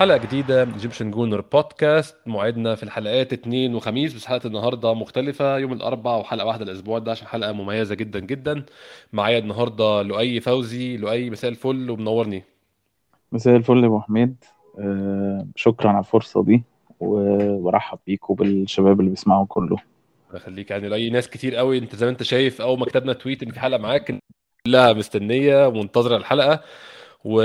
حلقة جديدة من Egyptian Gooner Podcast موعدنا في الحلقات اثنين وخميس بس حلقة النهاردة مختلفة. يوم الأربعاء وحلقة واحدة الأسبوع ده عشان حلقة مميزة جدا جدا. معايا النهاردة لؤي فوزي. لؤي مساء الفل ومنورني. مساء الفل يا أبو حميد. آه، شكرا على الفرصة دي وبرحب بيك وبالشباب اللي بيسمعوا كله. الله يخليك. يعني لؤي ناس كتير قوي انت زي ما انت شايف أول ما كتبنا tweet إن في حلقة معاك كلها مستنية ومنتظرة الحلقة. و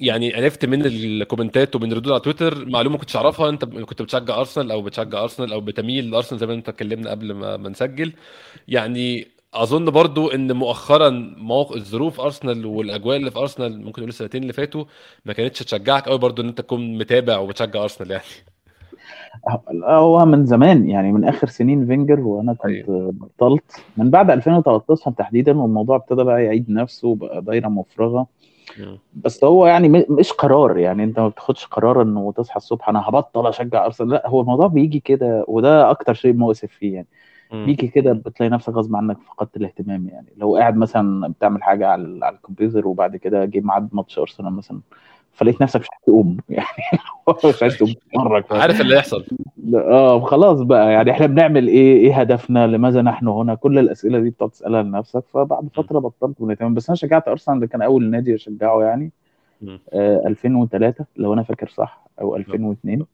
يعني عرفت من الكومنتات ومن ردود على تويتر معلومة كنتش أعرفها. أنت كنت بتشجع أرسنال أو بتشجع أرسنال أو بتميل لأرسنال زي ما أنت اتكلمنا قبل ما, ما نسجل. يعني أظن برضو إن مؤخرا موقع الظروف أرسنال والأجواء اللي في أرسنال ممكن نقول السنتين اللي فاتوا ما كانتش تشجعك قوي برضو إن أنت تكون متابع وبتشجع أرسنال يعني. هو من زمان يعني من آخر سنين فينجر وأنا كنت أيوه. بطلت. من بعد 2013 تحديدا والموضوع ابتدى بقى يعيد نفسه وبقى دايرة مفرغة. بس هو يعني مش قرار يعني انت ما بتاخدش قرار انه تصحى الصبح أنا هبطل اشجع أرسنال لا هو الموضوع بيجي كده وده أكتر شيء مؤسف فيه يعني. بيجي كده بتلاقي نفسك غصب عنك فقدت الاهتمام يعني. لو قاعد مثلا بتعمل حاجة على, على الكمبيوتر وبعد كده جه ميعاد ماتش أرسنال مثلا فلقيت نفسك مش عايز تقوم. يعني مش عايز تقوم تتحرك عارف اللي هيحصل آه خلاص بقى. يعني إحنا بنعمل إيه؟ إيه هدفنا؟ لماذا نحن هنا؟ كل الأسئلة دي بتقعد تسالها لنفسك فبعد فترة بطلت من بس أنا شجعت أرسنال ده كان أول نادي أشجعه يعني. آه 2003 لو أنا فاكر صح أو 2002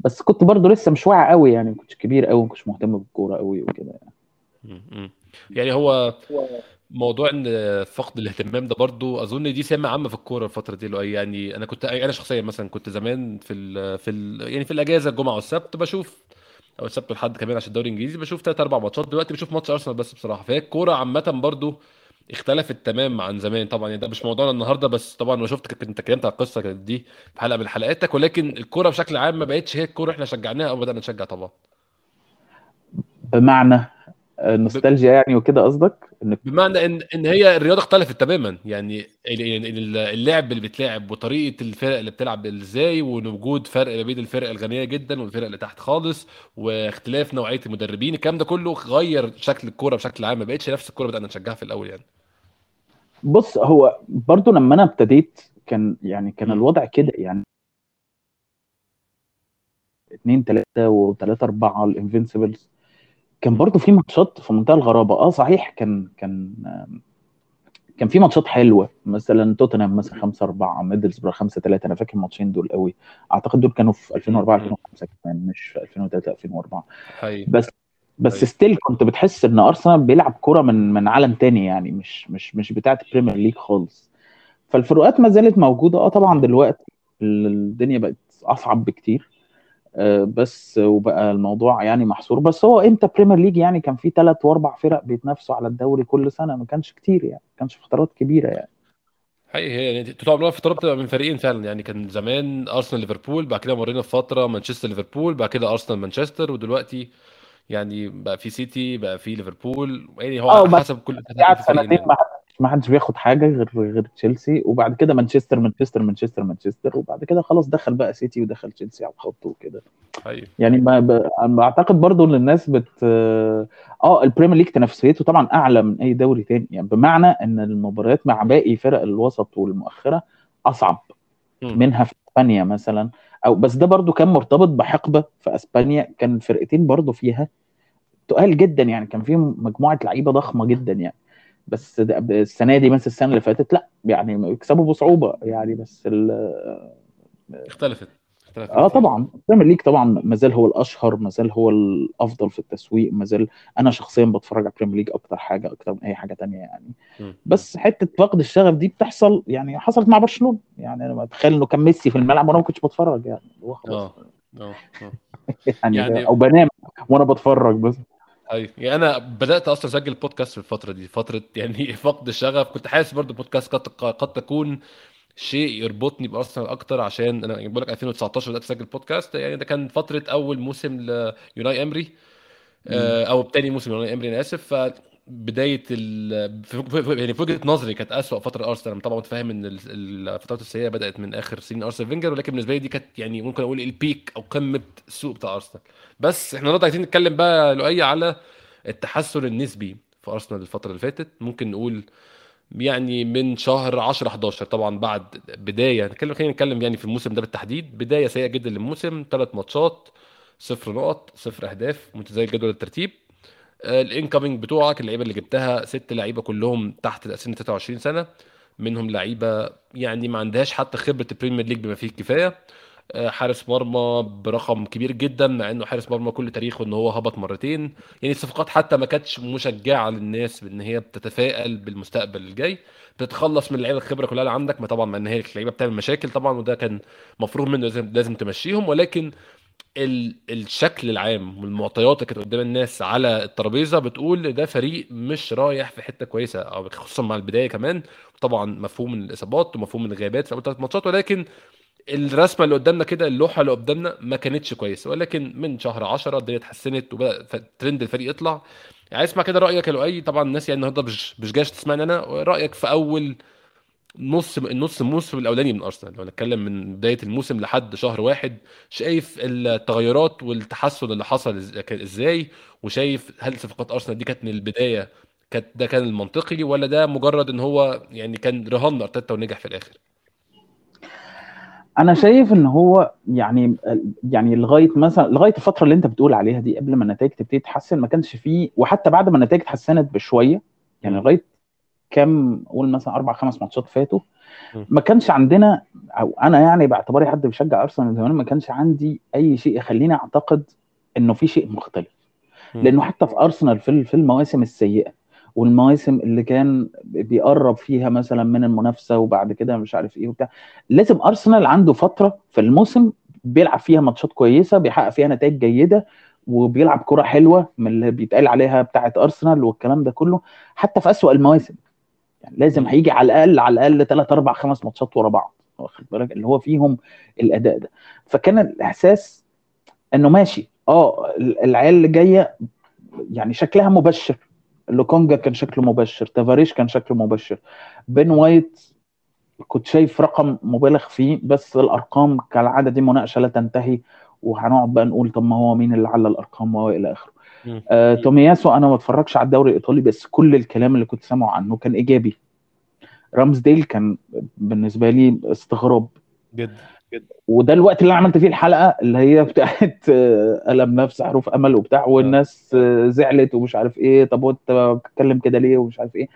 بس كنت برضه لسه مش واعي قوي يعني. ما كنتش كبير قوي ما كنتش مهتم بالكورة قوي وكده يعني. يعني هو موضوع إن فقد الاهتمام ده برضو أظن دي سمه عامة في الكورة الفترة دي لو يعني أنا كنت أنا شخصيا مثلا كنت زمان في ال في ال يعني في الأجازة الجمعة والسبت بشوف أو السبت والحد كمان عشان الدوري الإنجليزي بشوف ثلاث أربع ماتشات دلوقتي بشوف ماتش أرسنال بس بصراحة. فهي الكورة عامة برضو اختلفت تمام عن زمان طبعا يعني ده مش موضوعنا النهارده بس طبعا أنا شفت انت اتكلمت على القصة كانت دي في حلقة من حلقاتك ولكن الكورة بشكل عام ما بقتش هي الكورة إحنا شجعناها أو بدأنا نشجع طبعا. بمعنى؟ نوستالجيا يعني وكده قصدك؟ بمعنى ان إن هي الرياضة اختلفت تماما. يعني اللعب اللي بيتلعب وطريقة الفرق اللي بتلعب إزاي ووجود فرق ما بين الفرق الغنية جدا والفرق اللي تحت خالص واختلاف نوعية المدربين الكلام ده كله غير شكل الكورة بشكل عام. ما بقتش نفس الكورة بدانا نشجعها في الأول يعني. بص هو برضو لما أنا ابتديت كان يعني كان الوضع كده يعني. اثنين ثلاثة وثلاثة أربعة ال Invincibles كان برضو في ماتشات في منتهى الغرابة. آه صحيح كان كان كان في ماتشات حلوة. مثلا توتنهام مثلا 5 4 ميدلسبرا 5 3 أنا فاكر الماتشين دول قوي. أعتقد دول كانوا في 2004 2005 كمان مش في 2003 2004 حقيقي. بس بس still كنت بتحس إن أرسنال بيلعب كوره من من عالم تاني يعني مش مش مش بتاعة ال Premier League خالص. فالفروقات ما زالت موجودة. آه طبعا دلوقتي الدنيا بقت أصعب بكتير. بس وبقى الموضوع يعني محصور بس هو إمتى Premier League يعني كان في ثلاث واربع فرق بيتنافسوا على الدوري كل سنة ما كانش كتير يعني ما كانش فترات كبيرة يعني حقيقي هي يعني طول عمرها فترات بتبقى من فريقين فعلا يعني كان زمان ارسنال ليفربول بعد كده مرينا في فتره مانشستر ليفربول بعد كده ارسنال مانشستر ودلوقتي يعني بقى في سيتي بقى في ليفربول يعني هو على حسب كل سنتين يعني. ما حدش بياخد حاجة غير غير تشيلسي وبعد كده مانشستر مانشستر مانشستر مانشستر وبعد كده خلاص دخل بقى سيتي ودخل تشيلسي على الخط وكده. أيوه. يعني ما ب... بعتقد برضو إن الناس بت آه ال Premier League تنافسيته طبعا أعلى من أي دوري تاني. يعني بمعنى إن المباريات مع باقي فرق الوسط والمؤخرة أصعب. م. منها في إسبانيا مثلا. أو بس ده برضو كان مرتبط بحقبة في إسبانيا كان فرقتين برضو فيها تقال جدا يعني. كان فيهم مجموعة لعيبة ضخمة جدا يعني. بس السنة دي مثل السنة اللي فاتت لا يعني يكسبوا بصعوبة يعني بس اختلفت اختلفت. آه طبعا. ال Premier League طبعا ما زال هو الأشهر ما زال هو الأفضل في التسويق ما زال أنا شخصيا بتفرج على ال Premier League أكتر حاجة أكتر من أي حاجة تانية يعني. م. بس حتة فقد الشغف دي بتحصل يعني حصلت مع برشلونة. يعني أنا بتخيل إنه كان ميسي في الملعب وأنا ما كنتش بتفرج يعني. هو خلاص. آه آه. يعني, يعني أو بنام وأنا بتفرج بس. أيوه. يعني أنا بدأت أصلا أسجل بودكاست في الفترة دي فترة يعني فقد الشغف. كنت حاسس برضو بودكاست قد قد تكون شيء يربطني بارسنال أكتر عشان أنا بقول لك 2019 بدأت أسجل بودكاست يعني ده كان فترة أول موسم ليوناي امري آه، أو تاني موسم ليوناي أمري أنا آسف. بداية ال... يعني في وجهة نظري كانت اسوء فترة ارسنال طبعا متفاهم إن الفترات السيئة بدأت من آخر سنين أرسين فينجر ولكن بالنسبة لي دي كانت يعني ممكن أقول ال peak أو قمة السوء بتاع أرسنال. بس إحنا النهارده عايزين نتكلم بقى لؤي على التحسن النسبي في أرسنال الفترة اللي فاتت. ممكن نقول يعني من شهر 10 11 طبعا بعد بداية نتكلم خلينا نتكلم يعني في الموسم ده بالتحديد. بداية سيئة جدا للموسم ثلاث ماتشات صفر نقط صفر أهداف متذيل جدول الترتيب. ال incoming بتوعك اللعيبة اللي جبتها ست لعيبة كلهم تحت سن 23 سنة منهم لعيبة يعني ما عندهاش حتى خبرة ال Premier League بما فيه الكفاية. آه، حارس مرمى برقم كبير جدا مع إنه حارس مرمى كل تاريخه إن هو هبط مرتين. يعني الصفقات حتى ما كانتش مشجعة للناس بإن هي بتتفائل بالمستقبل الجاي. بتتخلص من اللعيبه الخبرة كلها اللي عندك ما طبعا مع إن هي اللعيبه بتعمل مشاكل طبعا وده كان مفروض منه لازم لازم تمشيهم. ولكن. الشكل العام والمعطيات اللي كانت قدام الناس على الترابيزة بتقول ده فريق مش رايح في حتة كويسة أو خصوصا مع البداية كمان. طبعا مفهوم الإصابات ومفهوم الغيابات في أول ثلاث ماتشات ولكن الرسمة اللي قدامنا كده اللوحة اللي قدامنا ما كانتش كويسة. ولكن من شهر 10 الدنيا اتحسنت وبدأ ترند الفريق يطلع. عايز اسمع كده رأيك يا لؤي. طبعا الناس يعني النهارده مش مش جايش تسمعني أنا. رأيك في أول نص النص الموسم الأولاني من أرسنال. لو نتكلم من بداية الموسم لحد شهر واحد شايف التغيرات والتحسن اللي حصل إزاي؟ وشايف هل صفقات أرسنال دي كانت من البداية كانت ده كان المنطقي ولا ده مجرد إن هو يعني كان رهان أرتيتا ونجح في الآخر؟ أنا شايف إن هو يعني يعني لغاية مثلا لغاية الفترة اللي أنت بتقول عليها دي قبل ما النتائج تبتدي تتحسن ما كانش فيه وحتى بعد ما النتائج اتحسنت بشوية يعني لغاية كام قول مثلا أربع خمس ماتشات فاتوا. ما كانش عندنا أو أنا يعني باعتباري حد بيشجع أرسنال زمان ما كانش عندي أي شيء يخليني أعتقد إنه في شيء مختلف. لأنه حتى في أرسنال في المواسم السيئة والمواسم اللي كان بيقرب فيها مثلا من المنافسة وبعد كده مش عارف إيه وبتاع لازم أرسنال عنده فترة في الموسم بيلعب فيها ماتشات كويسة بيحقق فيها نتائج جيدة وبيلعب كرة حلوة من اللي بيتقال عليها بتاعة أرسنال والكلام ده كله حتى في أسوأ المواسم. يعني لازم هيجي على الأقل على الأقل ثلاث أربع خمس ماتشات ورا بعض واخد بالك؟ اللي هو فيهم الأداء ده. فكان الإحساس إنه ماشي آه العيال اللي جاية يعني شكلها مبشر. لوكونجا كان شكله مبشر تافاريش كان شكله مبشر. بين وايت كنت شايف رقم مبالغ فيه بس الأرقام كالعادة دي مناقشة لا تنتهي وهنقعد بقى نقول طب ما هو مين اللي على الأرقام وإلى آخره. آه تومياسو أنا ما اتفرجش على الدوري الإيطالي بس كل الكلام اللي كنت سامعه عنه كان إيجابي. رامزديل كان بالنسبة لي استغراب جدا. جدا. وده الوقت اللي أنا عملت فيه الحلقة اللي هي بتاعت ألم نفس حروف أمل وبتاع والناس زعلت ومش عارف إيه طب وأنت بتتكلم كده ليه ومش عارف إيه.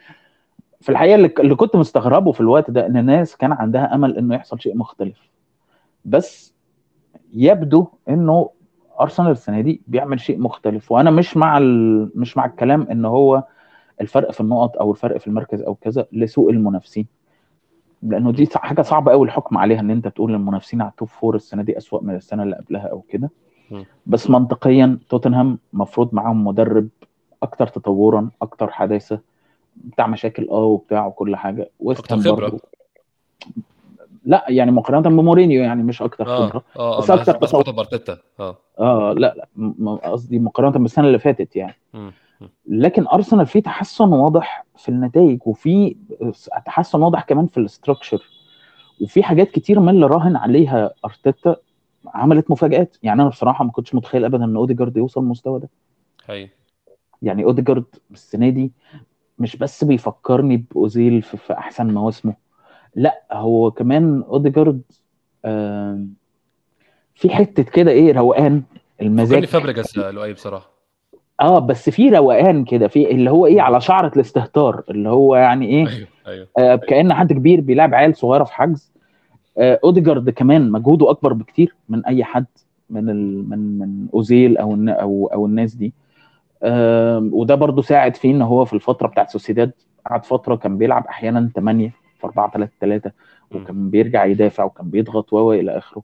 في الحقيقة اللي كنت مستغربه في الوقت ده إن الناس كان عندها أمل إنه يحصل شيء مختلف. بس يبدو إنه أرسنال السنة دي بيعمل شيء مختلف وأنا مش مع ال... مش مع الكلام إن هو الفرق في النقط أو الفرق في المركز أو كذا لسوء المنافسين. لأنه دي حاجة صعبة قوي الحكم عليها إن أنت تقول المنافسين على ال top four السنة دي اسوء من السنة اللي قبلها أو كده. بس منطقيا توتنهام مفروض معاهم مدرب أكتر تطورا أكتر حداثة بتاع مشاكل آه وبتاع وكل حاجة. أكتر خبرة. لا يعني مقارنة بمورينيو يعني مش أكتر آه. خبره آه. بس أكتر بس بارتيتا آه آه لا لا قصدي مقارنة بالسنة اللي فاتت يعني م. لكن أرسنال فيه تحسن واضح في النتائج وفي تحسن واضح كمان في ال structure وفي حاجات كتير من اللي راهن عليها أرتيتا عملت مفاجآت يعني أنا بصراحة ما كنتش متخيل ابدا إن أوديجارد يوصل للمستوى ده هي. يعني أوديجارد السنة دي مش بس بيفكرني بأوزيل في, في أحسن مواسمه لا هو كمان اوديجارد في حتة كده إيه روقان المزاج. فابريجاس لؤي بصراحة. آه بس في روقان كده في اللي هو إيه على شعرة الاستهتار اللي هو يعني إيه أيوه أيوه. آه كأن حد كبير بيلعب عيال صغيرة في حجز. آه اوديجارد كمان مجهوده أكبر بكتير من أي حد من ال من من أوزيل أو أو أو الناس دي. آه وده برضو ساعد فيه إن هو في الفترة بتاعت سوسيداد قعد فترة كان بيلعب أحيانا 8 في 4 3 3 وكان بيرجع يدافع وكان بيضغط و إلى آخره.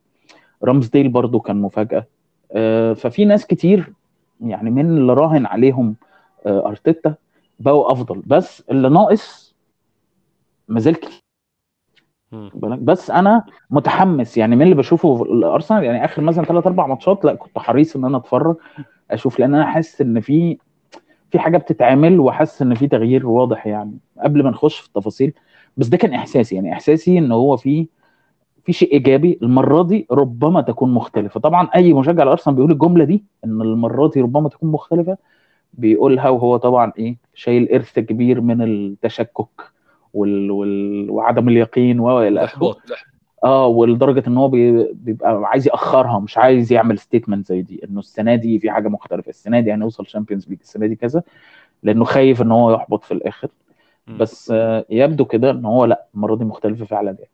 رامزديل برضو كان مفاجأة. آه ففي ناس كتير يعني من اللي راهن عليهم أرتيتا بقوا أفضل. بس اللي ناقص مازال كتير. بس أنا متحمس يعني من اللي بشوفه في الأرسنال يعني آخر مثلا ثلاث أربع ماتشات لا كنت حريص إن أنا أتفرج أشوف لأن أنا حاسس إن في في حاجة بتتعمل وحاسس إن في تغيير واضح يعني. قبل ما نخش في التفاصيل بس ده كان إحساسي يعني إحساسي إن هو في في شيء إيجابي المرة دي ربما تكون مختلفة. طبعا أي مشجع لارسنال بيقول الجملة دي إن المرة دي ربما تكون مختلفة بيقولها وهو طبعا إيه شايل إرث كبير من التشكك وال... وال... وعدم اليقين والى آخره. آه ولدرجة إن هو بي- بيبقى عايز يأخرها مش عايز يعمل statement زي دي إنه السنة دي في حاجة مختلفة السنة دي هنوصل Champions League السنة دي كذا لأنه خايف إن هو يحبط في الآخر. بس يبدو كده إن هو لأ المرة دي مختلفة فعلا يعني.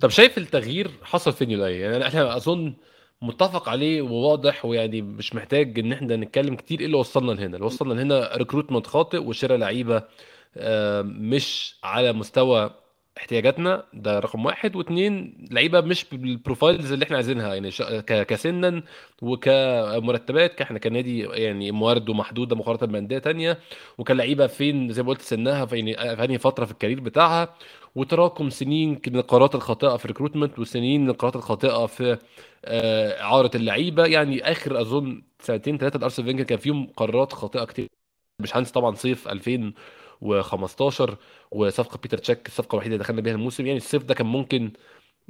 طب شايف التغيير حصل فين يا لؤي يعني إحنا أظن متفق عليه وواضح ويعني مش محتاج إن إحنا نتكلم كتير إيه اللي وصلنا لهنا. اللي وصلنا لهنا recruitment خاطئ وشراء لعيبة آه، مش على مستوى احتياجاتنا ده رقم واحد. واثنين لعيبة مش بال profiles اللي إحنا عايزينها. يعني كسنا وكمرتبات إحنا كنادي يعني موارده محدوده مقارنة بأندية تانية. وكلعيبة فين زي ما قلت سنها في يعني أنهي فترة في ال career بتاعها. وتراكم سنين من القرارات الخاطئة في recruitment وسنين من القرارات الخاطئة في آه، اعاره اللعيبة. يعني آخر أظن سنتين ثلاثة لأرسين فينجر كان فيهم قرارات خاطئة كتير. مش هنسى طبعا صيف 2015 وصفقة بيتر تشيك الصفقه الوحيده اللي دخلنا بيها الموسم. يعني الصيف ده كان ممكن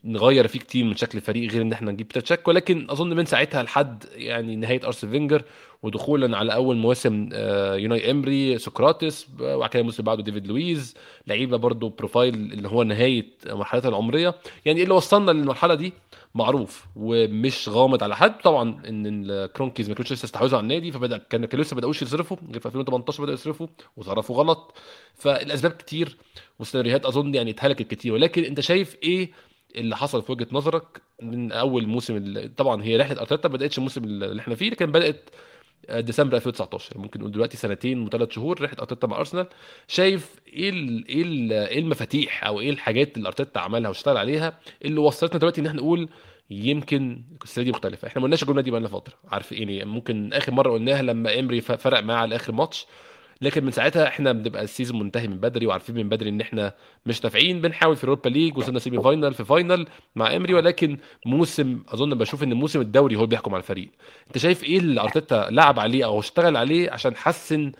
نغير فيه كتير من شكل الفريق غير إن إحنا نجيب بيتر تشيك. ولكن أظن من ساعتها لحد يعني نهاية أرسين فينجر ودخولا على أول مواسم آه، يوناي إمري سقراطس وبعد كده الموسم اللي بعده ديفيد لويز لعيبة برضو profile اللي هو نهاية مرحلتها العمرية. يعني اللي وصلنا للمرحلة دي معروف ومش غامض على حد. طبعا إن الكرونكيز ما كانوش لسه استحوذوا على النادي فبدا كان كانوا لسه ما بدأوش يصرفوا. غير في 2018 بدأوا يصرفوا وصرفوا غلط. فالأسباب كتير والسيناريوهات أظن يعني اتهلكت كتير. ولكن أنت شايف إيه اللي حصل في وجهة نظرك من أول موسم طبعا هي رحلة أرتيتا ما بدأتش الموسم اللي إحنا فيه لكن بدأت ديسمبر 2019 ممكن نقول دلوقتي سنتين وثلاث شهور رحله أرتيتا مع أرسنال. شايف إيه ال إيه إيه المفاتيح أو إيه الحاجات اللي أرتيتا عملها واشتغل عليها اللي وصلتنا دلوقتي إن إحنا نقول يمكن السنة دي مختلفة. إحنا ما قلناش الجملة دي بقى لنا فترة. عارف يعني؟ ممكن آخر مرة قلناها لما إمري فرق معاه على آخر ماتش. لكن من ساعتها إحنا بنبقى ال season منتهي من بدري وعارفين من بدري إن إحنا مش نافعين بنحاول في ال Europa League وصلنا semi final في final مع امري ولكن موسم أظن بشوف إن موسم الدوري هو اللي بيحكم على الفريق. أنت شايف إيه اللي أرتيتا لعب عليه أو اشتغل عليه عشان حسن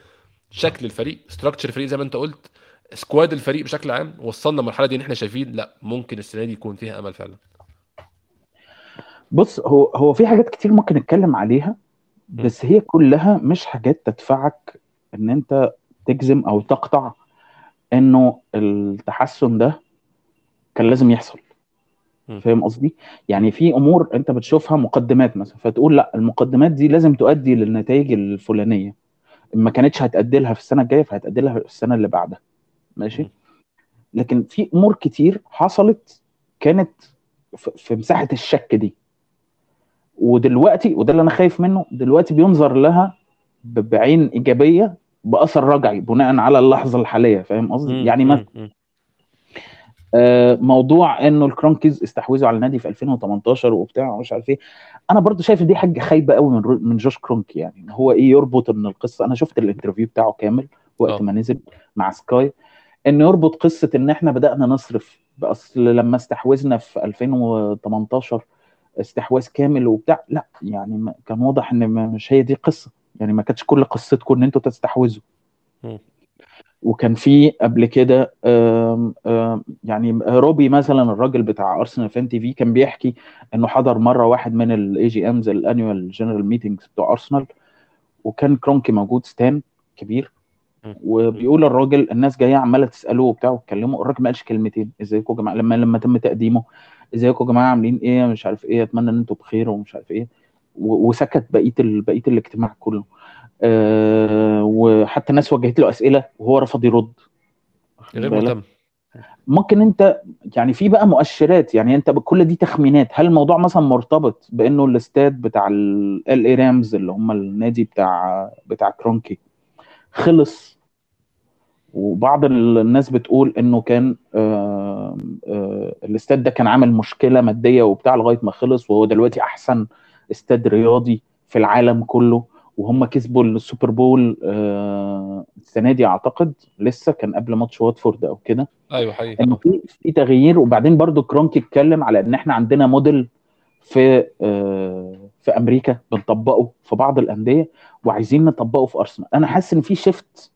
شكل الفريق structure الفريق زي ما أنت قلت squad الفريق بشكل عام وصلنا المرحله دي إن إحنا شايفين لأ ممكن السنة دي يكون فيها أمل فعلا؟ بص هو هو في حاجات كتير ممكن نتكلم عليها بس هي كلها مش حاجات تدفعك إن أنت تجزم أو تقطع إنه التحسن ده كان لازم يحصل. فاهم قصدي؟ يعني في أمور أنت بتشوفها مقدمات مثلا فتقول لأ المقدمات دي لازم تؤدي للنتائج الفلانية ما كانتش هتأدي لها في السنة الجاية فهتأدي لها في السنة اللي بعدها ماشي؟ لكن في أمور كتير حصلت كانت في مساحة الشك دي ودلوقتي وده اللي أنا خايف منه دلوقتي بينظر لها بعين إيجابية بأثر رجعي بناء على اللحظة الحالية فاهم قصدي؟ يعني مثلا. آه، موضوع إنه الكرونكيز استحوذوا على النادي في 2018 وبتاع ومش عارف إيه أنا برضو شايف دي حاجة خايبة قوي من من جوش كرونك يعني إن هو إيه يربط إن القصة أنا شفت ال interview بتاعه كامل وقت آه. ما نزل مع سكاي إنه يربط قصة إن إحنا بدأنا نصرف بأصل لما استحوذنا في 2018 استحواذ كامل وبتاع لأ يعني كان واضح إن مش هي دي قصة يعني ما كانتش كل قصتكم إن أنتوا تستحوذوا. وكان في قبل كده يعني روبي مثلا الراجل بتاع ارسنال فان تي في كان بيحكي إنه حضر مرة واحد من ال AGMs ال annual general meetings بتوع ارسنال وكان كرونكي موجود ستان كبير. وبيقول الراجل الناس جاية عمالة تساله وبتاع وتكلمه الراجل ما قالش كلمتين. إزيكم يا جماعة؟ لما لما تم تقديمه إزيكم يا جماعة؟ عاملين إيه؟ مش عارف إيه. أتمنى إن أنتم بخير ومش عارف إيه. وسكت بقية. بقية الاجتماع كله آه وحتى الناس وجهت له أسئلة وهو رفض يرد غير؟ مهتم ممكن أنت يعني في بقى مؤشرات يعني أنت كل دي تخمينات هل الموضوع مثلا مرتبط بأنه الاستاد بتاع ال LA Rams اللي هم النادي بتاع بتاع كرونكي خلص وبعض ال- الناس بتقول إنه كان آه آه الاستاد ده كان عامل مشكلة مادية وبتاع لغاية ما خلص وهو دلوقتي أحسن استاد رياضي في العالم كله وهم كسبوا السوبر بول آه السنة دي أعتقد لسه كان قبل ماتش واتفورد أو كده. أيوه حقيقي. إنه في في تغيير وبعدين برضو كرونكي اتكلم على إن إحنا عندنا موديل في آه، في أمريكا بنطبقه في بعض الأندية وعايزين نطبقه في أرسنال. أنا حاسس إن في shift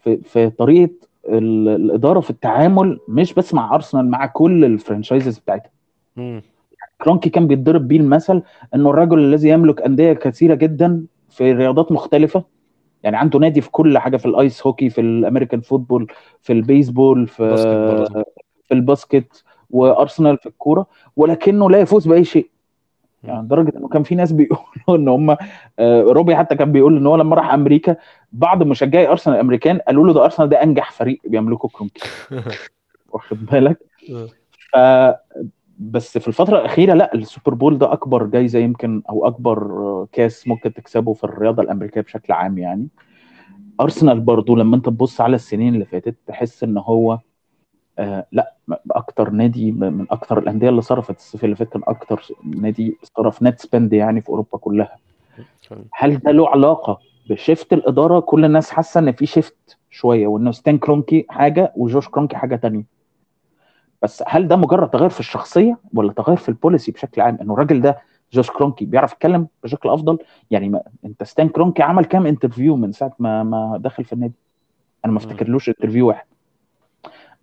في في طريقة ال- الإدارة في التعامل مش بس مع أرسنال مع كل ال franchises بتاعتها. كرونكي كان بيتضرب بيه المثل إنه الرجل الذي يملك أندية كثيرة جدا في رياضات مختلفة. يعني عنده نادي في كل حاجة في ال ice hockey في ال American football في البيسبول في. في ال basket وأرسنال في الكورة. ولكنه لا يفوز بأي شيء. يعني لدرجة إنه كان في ناس بيقولوا إن هم آه، روبي حتى كان بيقول إن هو لما راح أمريكا بعض مشجعي أرسنال الأمريكان قالوا له ده أرسنال ده أنجح فريق بيملكه كرونكي واخد بالك؟ ف بس في الفترة الأخيرة لا السوبر بول ده أكبر جايزة يمكن أو أكبر آه، كاس ممكن تكسبه في الرياضة الأمريكية بشكل عام يعني. أرسنال برضو لما أنت تبص على السنين اللي فاتت تحس إن هو آه لا أكتر نادي من أكتر الأندية اللي صرفت. الصيف اللي فات كان أكتر نادي صرف net spend يعني في أوروبا كلها. هل ده له علاقة ب shift الإدارة؟ كل الناس حاسة إن في shift شوية وإنه ستان كرونكي حاجة وجوش كرونكي حاجة تانية. بس هل ده مجرد تغير في الشخصية ولا تغير في ال policy بشكل عام؟ إنه الراجل ده جوش كرونكي بيعرف يتكلم بشكل أفضل؟ يعني ما أنت ستان كرونكي عمل كام interview من ساعة ما ما دخل في النادي؟ أنا ما. افتكرلوش interview واحد.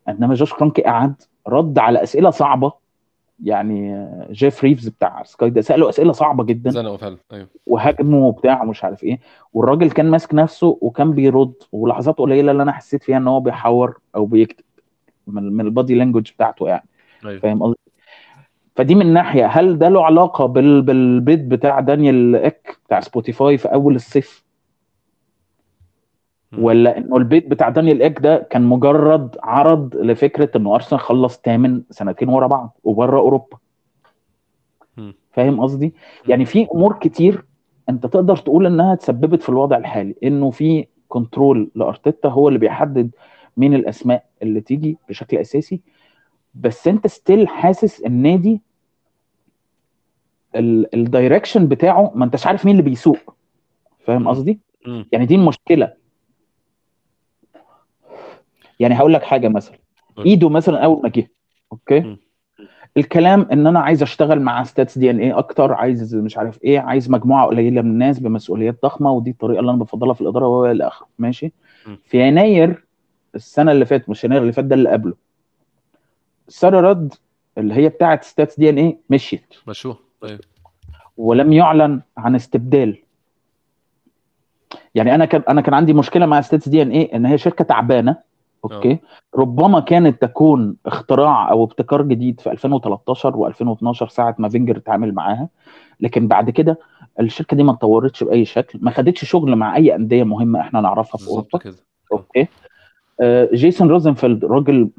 إنما جوش كرونكي قعد رد على أسئلة صعبة. يعني جيف ريفز بتاع سكاي ده سأله أسئلة صعبة جدا. زنقوا فعلا أيوه. وهاجمه وبتاع ومش عارف إيه. والراجل كان ماسك نفسه وكان بيرد. ولحظات قليلة اللي أنا حسيت فيها إن هو بيحور أو بيكدب. من, من ال body language بتاعته يعني أيوه فاهم قصدي؟ فدي من ناحية هل ده له علاقة بال... بال bid بتاع دانيال اك بتاع سبوتيفاي في أول الصيف. ولا إنه ال bid بتاع دانيال اك ده كان مجرد عرض لفكرة إنه أرسنال خلص تامن سنتين ورا بعض وبره أوروبا. فاهم قصدي؟ يعني في أمور كتير أنت تقدر تقول إنها تسببت في الوضع الحالي إنه في control لأرتيتا هو اللي بيحدد مين الأسماء اللي تيجي بشكل أساسي بس أنت still حاسس النادي ال direction بتاعه ما أنتش عارف مين اللي بيسوق فاهم. قصدي؟ يعني دي المشكلة يعني هقول لك حاجة مثلا. إيدو مثلا أول ما جه okay. الكلام إن أنا عايز أشتغل مع ستاتس دي ان إيه أكتر عايز مش عارف إيه عايز مجموعة قليلة من الناس بمسؤوليات ضخمة ودي الطريقة اللي أنا بفضلها في الإدارة وإلى آخره ماشي. في يناير السنة اللي فاتت مش يناير اللي فات ده اللي قبله. سارة رد اللي هي بتاعه ستاتس دي إن إيه مشيت. مشوه أيوه ولم يعلن عن استبدال. يعني أنا كان أنا كان عندي مشكلة مع ستاتس دي إن إيه إن هي شركة تعبانة. okay؟ ربما كانت تكون اختراع أو ابتكار جديد في 2013 و2012 ساعة ما فينجر اتعامل معاها. لكن بعد كده الشركة دي ما اتطورتش بأي شكل ما خدتش شغل مع أي أندية مهمة إحنا نعرفها في أوروبا. okay؟ جيسون روزنفيلد راجل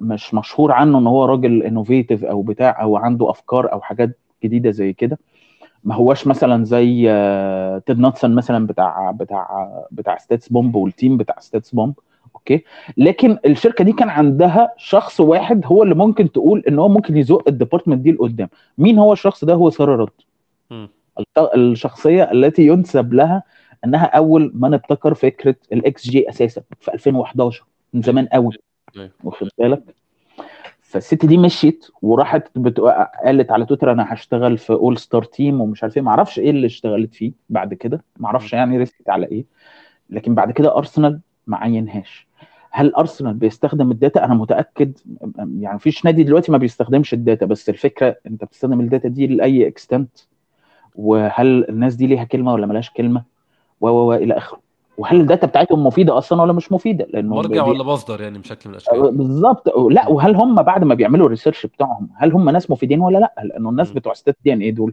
مش مشهور عنه إن هو راجل innovative أو بتاع أو عنده أفكار أو حاجات جديدة زي كده. ما هواش مثلا زي آه، تيد ناتسون مثلا بتاع بتاع بتاع ستاتس بومب وال team بتاع ستاتس بومب. okay؟ لكن الشركة دي كان عندها شخص واحد هو اللي ممكن تقول إن هو ممكن يزق ال department دي لقدام مين هو الشخص ده؟ هو ساره رد الشخصية التي ينسب لها إنها أول من ابتكر فكرة الاكس جي أساسا في 2011 من زمان قوي أيوة. واخد بالك؟ ف الست دي مشيت وراحت. قالت على تويتر أنا هشتغل في all-star team ومش عارف إيه. ما أعرفش إيه اللي اشتغلت فيه بعد كده. ما أعرفش يعني رسيت على إيه. لكن بعد كده ارسنال ما عينهاش. هل ارسنال بيستخدم ال data؟ أنا متأكد يعني مفيش نادي دلوقتي ما بيستخدمش ال data بس الفكرة أنت بتستخدم ال data دي لأي extent وهل الناس دي ليها كلمة ولا ملهاش كلمة؟ و و و إلى آخره. وهل ال data بتاعتهم مفيدة أصلا ولا مش مفيدة؟ لأنه مرجع بي- ولا مصدر يعني بشكل من الأشكال؟ بالظبط. لا وهل هم بعد ما بيعملوا ال research بتاعهم هل هم ناس مفيدين ولا لا؟ لأنه الناس م. بتوع StatDNA دول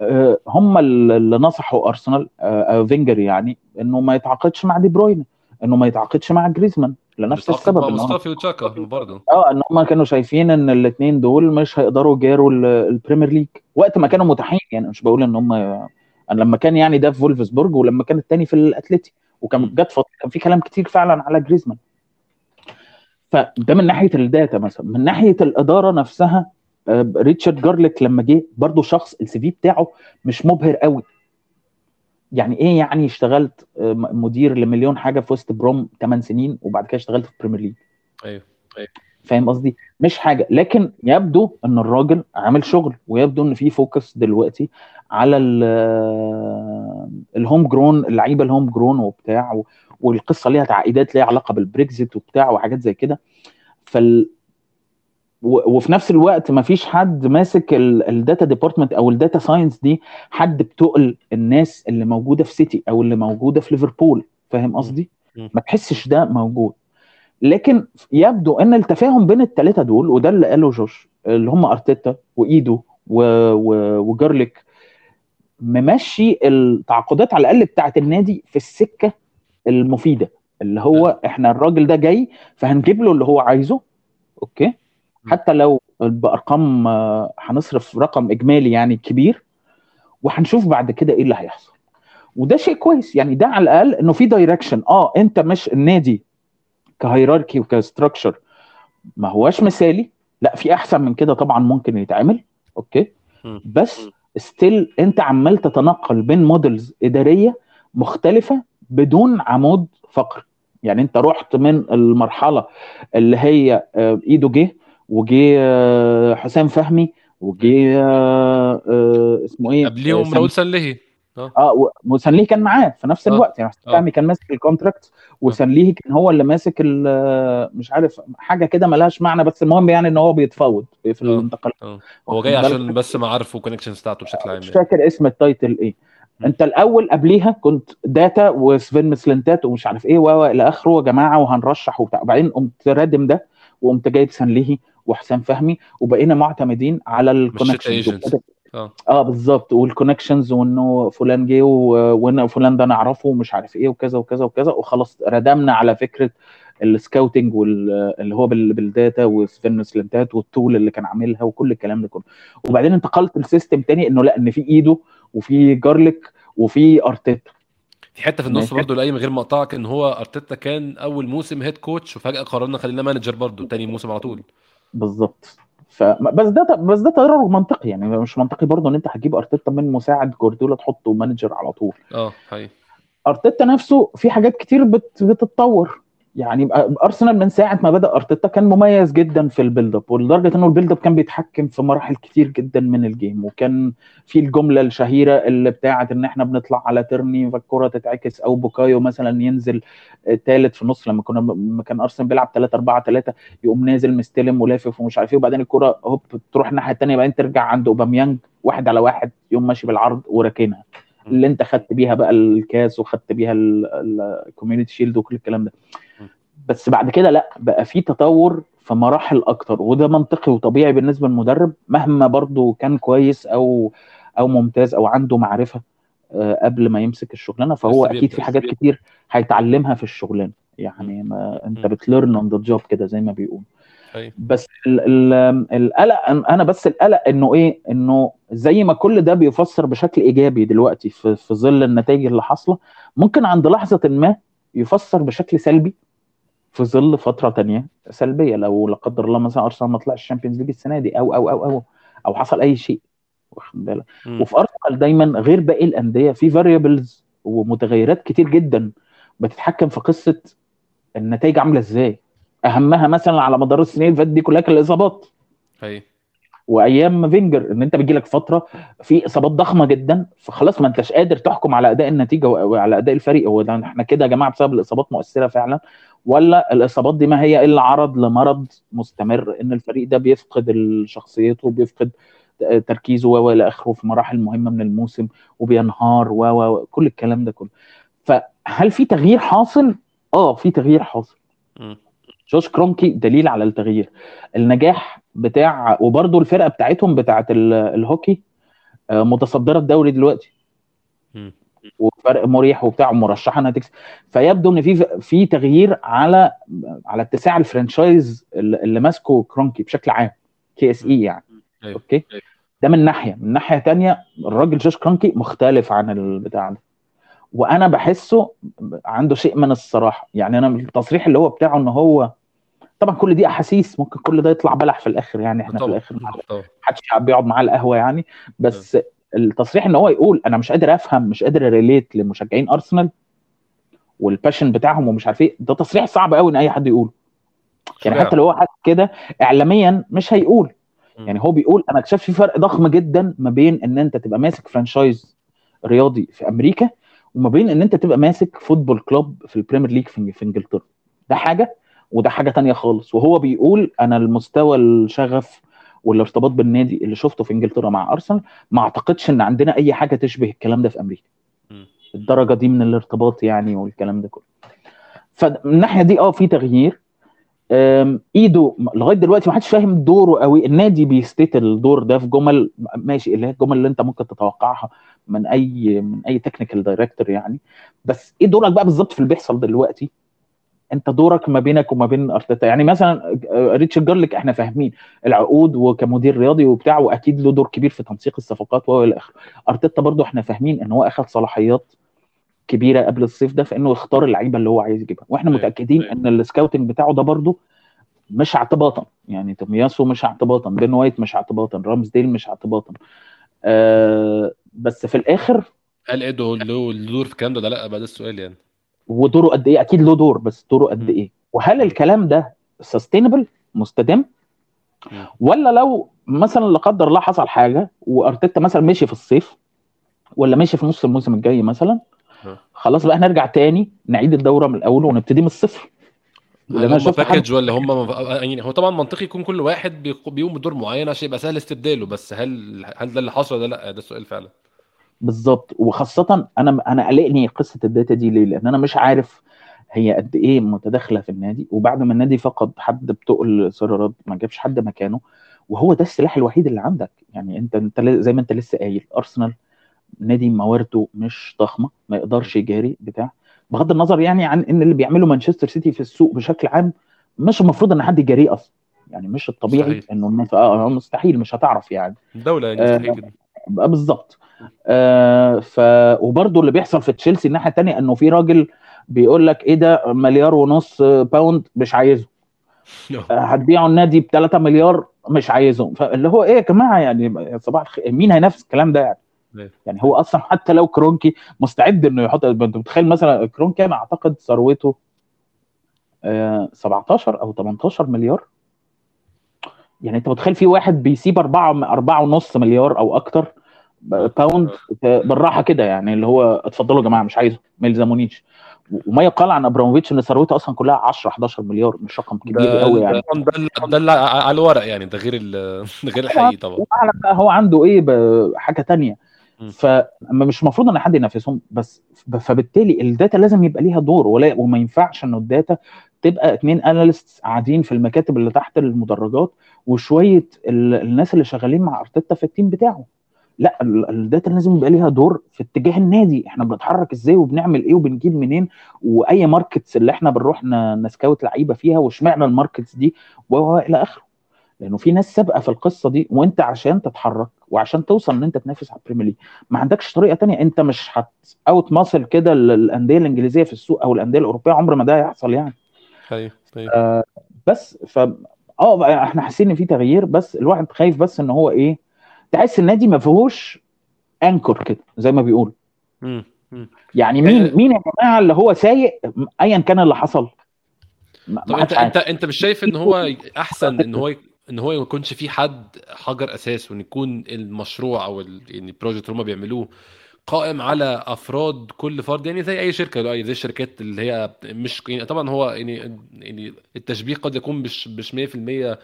آه، هم اللي نصحوا ارسنال آه، فينجر يعني إنه ما يتعاقدش مع دي بروين إنه ما يتعاقدش مع جريزمان لنفس السبب إن هم مصطفى وتشاكا برضه. آه إن هم كانوا شايفين إن الاثنين دول مش هيقدروا يجاروا ال- Premier League وقت ما كانوا متاحين يعني مش بقول إن هم أنا لما كان يعني ده في فولفسبورج ولما كان الثاني في الاتليتي وكان. جت فتره كان في كلام كتير فعلا على جريزمان. فده من ناحية ال data مثلا. من ناحية الإدارة نفسها آه، ريتشارد جارليك لما جه برضه شخص ال CV بتاعه مش مبهر قوي. يعني إيه يعني اشتغلت آه، مدير لمليون حاجة في وست بروم 8 سنين وبعد كده اشتغلت في البريمير ليج أيوه. فاهم قصدي؟ مش حاجة. لكن يبدو إن الراجل عامل شغل ويبدو إن في focus دلوقتي على ال- home-grown اللعيبة ال home-grown وبتاع والقصة ليها تعقيدات ليها علاقة بالبريكزيت وبتاع وحاجات زي كده. فال وفي نفس الوقت ما فيش حد ماسك ال data department أو ال data science دي حد بتقل الناس اللي موجودة في سيتي أو اللي موجودة في ليفربول فاهم قصدي؟ ما تحسش ده موجود. لكن يبدو أن التفاهم بين الثلاثه دول وده اللي قاله جوش اللي هم أرتيتا وإيدو و... و... وجارليك ممشي التعاقدات على الأقل بتاعة النادي في السكة المفيدة اللي هو إحنا الراجل ده جاي فهنجيب له اللي هو عايزه okay؟ حتى لو بأرقام هنصرف رقم إجمالي يعني كبير وهنشوف بعد كده إيه اللي هيحصل. وده شيء كويس يعني ده على الأقل إنه في direction آه أنت مش النادي ك hierarchy وك structure ما هواش مثالي. لا في أحسن من كده طبعا ممكن يتعمل. okay. بس still أنت عمال تتنقل بين models إدارية مختلفة بدون عمود فقري يعني أنت رحت من المرحلة اللي هي آه، إيدو جه وجه آه، حسام فهمي وجه آه، اسمه إيه؟ قبليهم راؤول سنلهي آه آه و- وسنليه كان معاه في نفس آه. الوقت يعني حسام آه. فهمي كان ماسك ال contract وسنليه كان هو اللي ماسك مش عارف حاجة كده ملهاش معنى بس المهم يعني إن هو بيتفاوض في آه. الانتقال آه هو جاي عشان بس معارف و connections بتاعته بشكل عام مش يعني فاكر اسم ال title إيه. أنت الأول قبليها كنت data وسفين مسلنتات ومش عارف إيه و إلى آخره يا جماعة وهنرشح وبتاع وبعدين قمت رادم ده وقمت جايب سنليهي وحسام فهمي وبقينا معتمدين على ال connections agents. آه. آه بالظبط. وال connections وإنه فلان جه و- وإن فلان ده نعرفه ومش عارف إيه وكذا وكذا وكذا. وخلاص ردمنا على فكرة ال scouting واللي هو بال- بال data وسفن سلنتات وال tool اللي كان عاملها وكل الكلام ده كله. وبعدين انتقلت ل system تاني إنه لأ إن في إيدو وفي جارليك وفي ارتيتا في حتة في النص. برضه لاي من غير ما اقطعك إن هو ارتيتا كان أول موسم head coach وفجأة قررنا خلينا manager برضه تاني موسم على طول. بالظبط. ف بس ده بس ده تدرج منطقي يعني مش منطقي برضه إن أنت هتجيب أرتيتا من مساعد جوارديولا تحطه manager على طول. آه حقيقي أرتيتا نفسه في حاجات كتير بت... بتتطور. يعني أرسنال من ساعة ما بدأ أرتيتا كان مميز جدا في ال build-up ولدرجة إنه ال build-up كان بيتحكم في مراحل كتير جدا من ال game وكان في الجملة الشهيرة اللي بتاعت إن إحنا بنطلع على تيرني فالكرة تتعكس أو بوكايو مثلا ينزل ثالث في النص لما كنا لما كان أرسنال بيلعب 3 4 3 يقوم نازل مستلم ولافف ومش عارف إيه وبعدين الكرة هوب تروح الناحية الثانية بعدين ترجع عند أوباميانج واحد على واحد يقوم ماشي بالعرض وراكنها اللي انت خدت بيها بقى الكاس وخدت بيها ال Community Shield وكل الكلام ده. بس بعد كده لا بقى في تطور في مراحل أكتر وده منطقي وطبيعي بالنسبة للمدرب مهما برضو كان كويس أو أو ممتاز أو عنده معرفة آه، قبل ما يمسك الشغلانة فهو أكيد. في حاجات كتير هيتعلمها في الشغلانة. يعني ما أنت. بت learn on the job كده زي ما بيقولوا. بس ال- ال- القلق أنا بس القلق إنه إيه؟ إنه زي ما كل ده بيفسر بشكل إيجابي دلوقتي في, في ظل النتائج اللي حاصلة ممكن عند لحظة ما يفسر بشكل سلبي في ظل فترة تانية سلبية لو لا قدر الله مثلا أرسنال ما طلعش ال Champions League السنة دي أو أو أو أو أو حصل أي شيء واخد بالك. وفي أرسنال دايما غير باقي الأندية في variables ومتغيرات كتير جدا بتتحكم في قصة النتائج عاملة إزاي. أهمها مثلا على مدار السنين اللي فاتت دي كلها كان الإصابات. حقيقي وأيام فينجر إن أنت بيجي لك فترة في إصابات ضخمة جدا فخلاص ما أنتش قادر تحكم على أداء النتيجة وعلى أداء الفريق. هو ده إحنا كده يا جماعة بسبب الإصابات مؤثرة فعلا ولا الإصابات دي ما هي إلا عرض لمرض مستمر إن الفريق ده بيفقد شخصيته بيفقد تركيزه وإلى آخره في مراحل مهمة من الموسم وبينهار وكل الكلام ده كله. فهل في تغيير حاصل؟ آه في تغيير حاصل. جوش كرونكي دليل على التغيير. النجاح بتاع وبرضه الفرقة بتاعتهم بتاعت ال- الهوكي آه، متصدرة الدوري دلوقتي. وفرق مريح وبتاع مرشحه إنها تكسب. فيبدو إن في في تغيير على على اتساع ال franchise اللي ماسكه كرونكي بشكل عام KSE يعني. أيوة. okay؟ ده من ناحية. من ناحية تانية الراجل جوش كرونكي مختلف عن البتاع ده. وأنا بحسه عنده شيء من الصراحة. يعني أنا التصريح اللي هو بتاعه إن هو طبعا كل دي أحاسيس ممكن كل ده يطلع بلح في الآخر يعني إحنا في طبعا الآخر طبعا محدش بيقعد معاه القهوة يعني. بس التصريح إن هو يقول أنا مش قادر أفهم مش قادر relate لمشجعين أرسنال وال passion بتاعهم ومش عارف إيه ده تصريح صعب قوي إن أي حد يقوله. يعني. حتى لو هو كده اعلاميا مش هيقول. يعني هو بيقول أنا اكتشفت في فرق ضخم جدا ما بين إن أنت تبقى ماسك franchise رياضي في أمريكا وما بين إن أنت تبقى ماسك football club في البريمير ليج في في إنجلترا. ده حاجة. وده حاجة تانية خالص. وهو بيقول أنا المستوى الشغف والارتباط بالنادي اللي شفته في إنجلترا مع أرسنال ما أعتقدش إن عندنا أي حاجة تشبه الكلام ده في أمريكا. الدرجة دي من الارتباط يعني والكلام ده كله. فمن الناحية دي آه في تغيير. إيدو لغاية دلوقتي ما حدش فاهم دوره قوي. النادي بي state الدور ده في جمل ماشي اللي هي الجمل اللي أنت ممكن تتوقعها من أي من أي technical director يعني. بس إيه دورك بقى بالظبط في اللي بيحصل دلوقتي؟ انت دورك ما بينك وما بين أرتيتا. يعني مثلا آه، ريتشارد جارليك إحنا فاهمين العقود وكمدير رياضي وبتاع وأكيد له دور كبير في تنسيق الصفقات والى آخره. أرتيتا برضو إحنا فاهمين إن هو أخذ صلاحيات كبيرة قبل الصيف ده في إنه يختار اللعيبة اللي هو عايز يجيبها. وإحنا أيوة، متأكدين أيوة. إن ال scouting بتاعه ده برضو مش اعتباطا. يعني تومياسو مش اعتباطا بين وايت مش اعتباطا رامزديل مش اعتباطا. آه بس في الآخر هل ايدو له دور في الكلام ده لأ؟ بقى ده السؤال يعني. ودوره قد إيه؟ أكيد له دور بس دوره قد. إيه؟ وهل الكلام ده sustainable مستدام. ولا لو مثلا لا قدر الله حصل حاجة وأرتيتا مثلا مشي في الصيف ولا مشي في نص الموسم الجاي مثلا آه. خلاص بقى نرجع تاني نعيد الدورة من الأول ونبتدي من الصفر. هم package ولا هم يعني هو طبعا منطقي يكون كل واحد بيق- بيقوم بدور معين عشان يبقى سهل استبداله بس هل هل ده اللي حصل ولا لا؟ ده السؤال فعلا. بالظبط وخاصة أنا أنا قلقني قصة ال data دي ليه؟ لأن أنا مش عارف هي قد إيه متداخلة في النادي. وبعد ما النادي فقد حد بتقل سارة راد ما جابش حد مكانه. وهو ده السلاح الوحيد اللي عندك. يعني أنت أنت زي ما أنت لسه قايل أرسنال نادي موارده مش ضخمة ما يقدرش يجاري بتاع. بغض النظر يعني عن إن اللي بيعمله مانشستر سيتي في السوق بشكل عام مش المفروض إن حد يجاريه أصلا. يعني مش الطبيعي مستحيل. إنه الناس آه مستحيل مش هتعرف يعني. الدولة يعني آه، مستحيل بقى بالظبط. آه ف وبرده اللي بيحصل في تشيلسي الناحية الثانية إنه في راجل بيقول لك إيه ده مليار ونص باوند مش عايزه. آه، هتبيعوا النادي ب 3 مليار مش عايزهم فاللي هو إيه يا جماعة يعني صباح الخير مين هينافس الكلام ده يعني؟ أيوة. يعني هو أصلا حتى لو كرونكي مستعد إنه يحط أنت متخيل مثلا كرونكي أنا أعتقد ثروته آه 17 أو 18 مليار. يعني أنت متخيل في واحد بيسيب 4 4 ونص مليار أو أكتر؟ pound بالراحة كده يعني اللي هو اتفضلوا يا جماعة مش عايزه ما يلزمونيش. وما يقال عن أبراموفيتش إن ثروته أصلا كلها 10 11 مليار مش رقم كبير قوي يعني. ده ده- اللي على الورق يعني ده غير غير الحقيقي طبعا. هو عنده إيه حاجة تانية. فمش المفروض إن حد ينافسهم بس فبالتالي ال data لازم يبقى ليها دور ولا وما ينفعش انه ال data تبقى اتنين analyst قاعدين في المكاتب اللي تحت المدرجات وشوية ال- الناس اللي شغالين مع أرتيتا في ال team بتاعه. لا ال- ال data لازم يبقى ليها دور في اتجاه النادي. إحنا بنتحرك إزاي وبنعمل إيه وبنجيب منين؟ وأي markets اللي إحنا بنروح ن scout لعيبة فيها واشمعنى ال markets دي و إلى آخره. لأنه في ناس سابقة في القصة دي وأنت عشان تتحرك وعشان توصل إن أنت تنافس على البريمير ليج ما عندكش طريقة تانية. أنت مش هت outmuscle كده ال- الانديه الإنجليزية في السوق أو الأندية الأوروبية عمر ما ده هيحصل يعني. أيوه أيوه بس ف آه إحنا حاسين إن في تغيير بس الواحد خايف بس إن هو إيه تحس النادي ما فيهوش انكر كده زي ما بيقول مم. مم. يعني مين مين يا جماعة اللي هو سايق ايا كان اللي حصل طب انت انت أنت مش شايف إن هو أحسن إن هو إن هو ما يكونش في حد حجر أساس وإن يكون المشروع أو. يعني البروجكت اللي هم بيعملوه قائم على أفراد كل فرد يعني زي أي شركة زي الشركات اللي هي مش يعني طبعا هو يعني يعني التشبيه قد يكون مش مش 100% آه،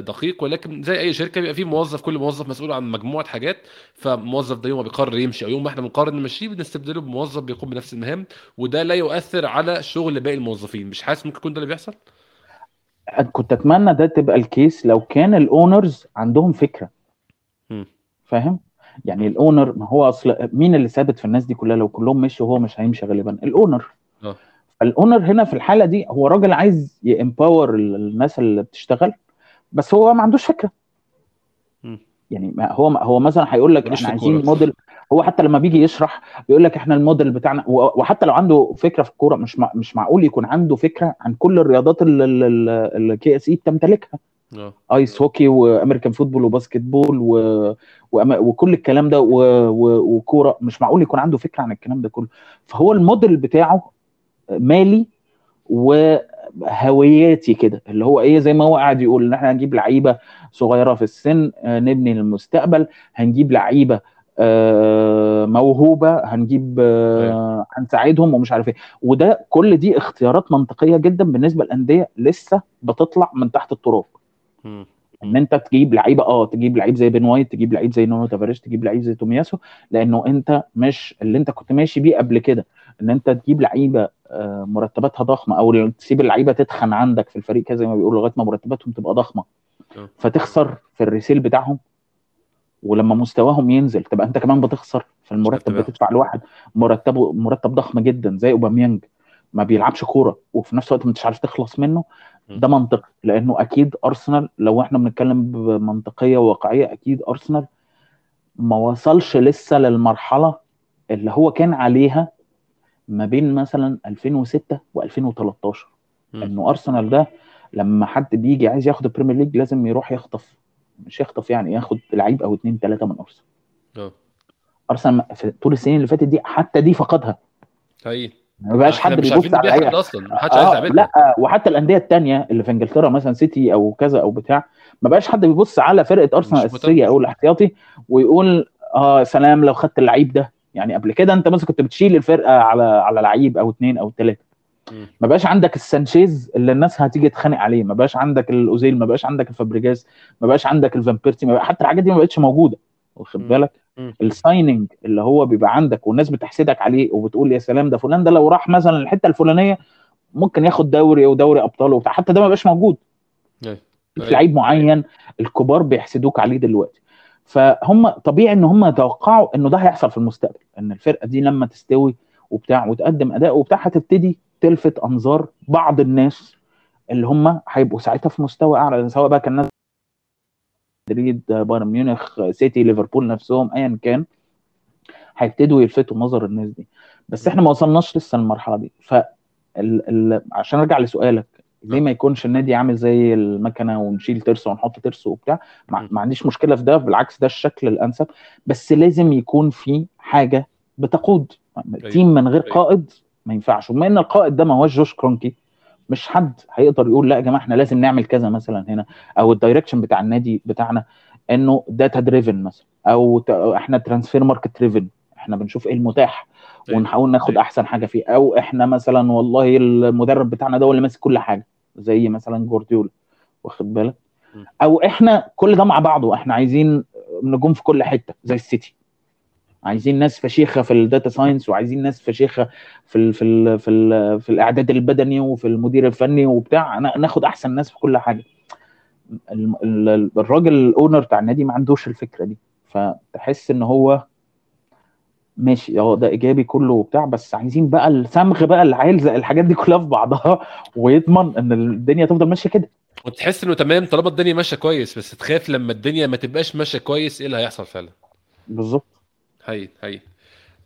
دقيق ولكن زي أي شركة بيبقى في موظف كل موظف مسؤول عن مجموعة حاجات فالموظف ده يوم ما بيقرر يمشي أو يوم ما إحنا بنقرر نمشيه بنستبدله بموظف بيقوم بنفس المهام وده لا يؤثر على شغل باقي الموظفين. مش حاسس ممكن يكون ده اللي بيحصل؟ كنت أتمنى ده تبقى ال case لو كان ال owners عندهم فكرة. فاهم؟ يعني ال owner ما هو أصل مين اللي ثابت في الناس دي كلها؟ لو كلهم مشوا هو مش هيمشي غالبا ال owner ال owner هنا في الحالة دي هو راجل عايز ي empower الناس اللي بتشتغل بس هو ما عندوش فكرة. يعني ما هو هو مثلا هيقول لك إحنا عايزين. موديل هو حتى لما بيجي يشرح بيقول لك إحنا الموديل بتاعنا و- وحتى لو عنده فكرة في الكورة مش مع مش معقول يكون عنده فكرة عن كل الرياضات اللي ال KSE بتمتلكها آه ice hockey و American football و basketball و... وأما... وكل الكلام ده و... و... وكورة مش معقول يكون عنده فكرة عن الكلام ده كله فهو الموديل بتاعه مالي وهوياتي كده اللي هو إيه زي ما هو قاعد يقول إن إحنا هنجيب لعيبة صغيرة في السن آه، نبني للمستقبل هنجيب لعيبة آه، موهوبة هنجيب آه، هنساعدهم ومش عارف إيه. وده كل دي اختيارات منطقية جدا بالنسبة للأندية لسه بتطلع من تحت التراب. إن أنت تجيب لعيبة آه تجيب لعيب زي بين وايت تجيب لعيب زي نونو تافاريش تجيب لعيب زي تومياسو لأنه أنت مش اللي أنت كنت ماشي بيه قبل كده. إن أنت تجيب لعيبة آه، مرتباتها ضخمة أو تسيب اللعيبة تتخن عندك في الفريق كده زي ما بيقولوا لغاية ما مرتباتهم تبقى ضخمة آه. فتخسر في الريسيل بتاعهم ولما مستواهم ينزل تبقى أنت كمان بتخسر في المرتب. بتدفع لواحد مرتبه مرتب ضخم جدا زي اوباميانج ما بيلعبش كورة وفي نفس الوقت ما انتش عارف تخلص منه. ده منطقي لأنه أكيد ارسنال لو إحنا بنتكلم بمنطقية وواقعية أكيد ارسنال ما وصلش لسه للمرحلة اللي هو كان عليها ما بين مثلا 2006 و2013 مم. إنه أرسنال ده لما حد بيجي عايز ياخد البريمير ليج لازم يروح يخطف مش يخطف يعني ياخد لعيب أو اتنين تلاتة من أرسنال. آه. أرسنال في طول السنين اللي فاتت دي حتى دي فقدها. حقيقي. ما بقاش حد بيبص على لعيبه أصلا. ما حدش عايز يعملها لأ وحتى الأندية التانية اللي في إنجلترا مثلا سيتي أو كذا أو بتاع ما بقاش حد بيبص على فرقة أرسنال. الأساسية أو الاحتياطي ويقول آه سلام لو خدت اللعيب ده. يعني قبل كده انت مثلا كنت بتشيل الفرقة على على لعيب أو اتنين أو مم. ما بقاش عندك السانشيز اللي الناس هتيجي تتخانق عليه ما بقاش عندك الأوزيل ما بقاش عندك الفابريجاز ما بقاش عندك بقى حتى الحاجات دي ما بقتش موجودة واخد. بالك. ال signing اللي هو بيبقى عندك والناس بتحسدك عليه وبتقول يا سلام ده فلان ده لو راح مثلا الحتة الفلانية ممكن ياخد دوري ودوري أبطال وبتاع حتى ده ما بقاش موجود. في. لعيب معين الكبار بيحسدوك عليه دلوقتي فهم طبيعي إن هم يتوقعوا إنه ده هيحصل في المستقبل إن الفرقة دي لما تستوي وبتاع وتقدم أداء وبتاع هتبتدي تلفت أنظار بعض الناس اللي هم هيبقوا ساعتها في مستوى أعلى سواء بقى كان ناس مدريد بايرن ميونخ سيتي ليفربول نفسهم ايا كان هيبتدوا يلفتوا نظر الناس دي بس إحنا ما وصلناش لسه للمرحلة دي ف. عشان أرجع لسؤالك ليه ما يكونش النادي عامل زي المكنة ونشيل ترس ونحط ترس وبتاع؟ ما, عنديش مشكلة في ده بالعكس ده الشكل الأنسب. بس لازم يكون في حاجة بتقود. team من غير أيوة. قائد ما ينفعش. وبما إن القائد ده ما هوش جوش كرونكي مش حد هيقدر يقول لا يا جماعة إحنا لازم نعمل كذا مثلا هنا أو ال direction بتاع النادي بتاعنا إنه data driven مثلا أو إحنا transfer market driven إحنا بنشوف إيه المتاح أيوة. ونحاول ناخد أيوة. أحسن حاجة فيه. أو إحنا مثلا والله المدرب بتاعنا ده هو اللي ماسك كل حاجة. زي مثلا جوارديولا واخد بالك. أو إحنا كل ده مع بعضه إحنا عايزين نجوم في كل حتة زي السيتي. عايزين ناس فشيخة في ال data science وعايزين ناس فشيخة في ال في ال في ال في الإعداد البدني وفي المدير الفني وبتاع. نا- ناخد أحسن ناس في كل حاجة. ال- ال- الراجل الاونر بتاع النادي ما عندوش الفكرة دي. فتحس إن هو ماشي آه ده إيجابي كله وبتاع بس عايزين بقى الصمغ بقى اللي هيلزق الحاجات دي كلها في بعضها ويضمن إن الدنيا تفضل ماشية كده. وتحس إنه تمام طالما الدنيا ماشية كويس بس تخاف لما الدنيا ما تبقاش ماشية كويس إيه اللي هيحصل فعلا؟ بالظبط. هي هي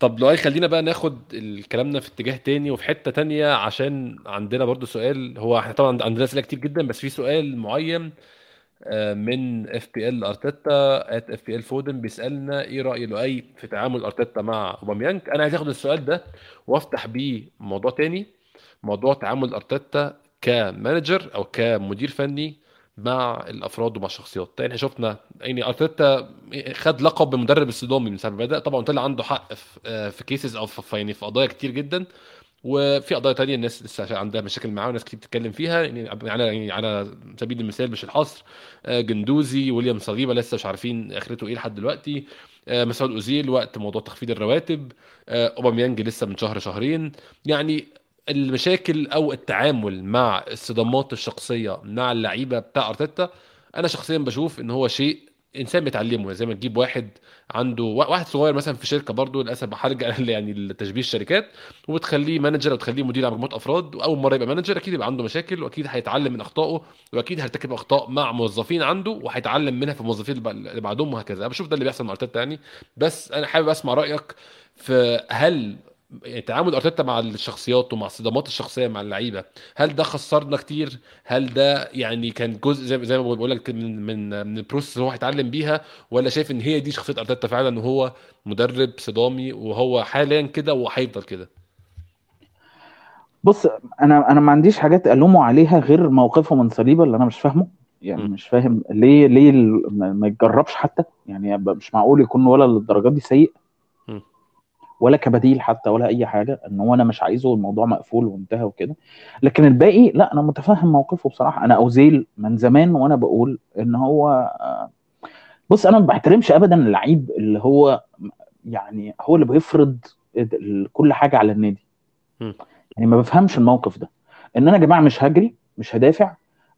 طب لو خلينا بقى ناخد الكلامنا في اتجاه تاني وفي حتة تانية عشان عندنا برضو سؤال هو إحنا طبعا عندنا أسئلة كتير جدا بس في سؤال معين من اف بي ال أرتيتا ات اف بي ال فودن بيسألنا إيه رأي لؤي في تعامل أرتيتا مع أوباميانج؟ أنا عايز آخد السؤال ده وأفتح بيه موضوع تاني موضوع تعامل أرتيتا ك manager أو كمدير فني مع الأفراد ومع الشخصيات. يعني إحنا شفنا يعني أرتيتا خد لقب بمدرب الصدامي من ساعة ما بدأ. طبعا طلع عنده حق في آه، في cases أو في يعني في قضايا كتير جدا. وفي قضايا تانية الناس لسه عندها مشاكل معاه وناس كتير بتتكلم فيها. يعني على يعني على سبيل المثال مش الحصر آه، جندوزي ويليام صليبه لسه مش عارفين آخرته إيه لحد دلوقتي. آه، مسعود أوزيل وقت موضوع تخفيض الرواتب. آه، أوباميانج لسه من شهر شهرين. يعني المشاكل أو التعامل مع الصدمات الشخصية مع اللعيبة بتاع أرتيتا أنا شخصيا بشوف إن هو شيء إنسان بيتعلمه زي ما تجيب واحد عنده وا- واحد صغير مثلا في شركة برضه للأسف هرجع يعني لتشبيه الشركات وبتخليه manager أو تخليه مدير على مجموعه أفراد وأول مرة يبقى manager أكيد يبقى عنده مشاكل وأكيد هيتعلم من أخطائه وأكيد هيرتكب أخطاء مع موظفين عنده وهيتعلم منها في الموظفين اللي بع- اللي بعدهم وهكذا. أنا بشوف ده اللي بيحصل مع ارتيتا يعني. بس أنا حابب أسمع رأيك في هل يعني تعامل أرتيتا مع الشخصيات ومع الصدمات الشخصية مع اللعيبة هل ده خسرنا كتير؟ هل ده يعني كان جزء زي زي ما بقول لك من من من ال process اللي هو هيتعلم بيها؟ ولا شايف إن هي دي شخصية أرتيتا فعلا وهو مدرب صدامي وهو حاليا كده وهيفضل كده؟ بص أنا أنا ما عنديش حاجات ألومه عليها غير موقفه من صليبة اللي أنا مش فاهمه. يعني م. مش فاهم ليه ليه ما يتجربش حتى. يعني مش معقول يكون ولا للدرجات دي سيء. ولا كبديل حتى ولا أي حاجة إن هو أنا مش عايزه الموضوع مقفول وانتهى وكده. لكن الباقي لا أنا متفهم موقفه بصراحة. أنا أوزيل من زمان وأنا بقول إن هو آه، بص أنا ما بحترمش ابدا اللعيب اللي هو يعني هو اللي بيفرض كل حاجة على النادي. يعني ما بفهمش الموقف ده. إن أنا يا جماعة مش هجري مش هدافع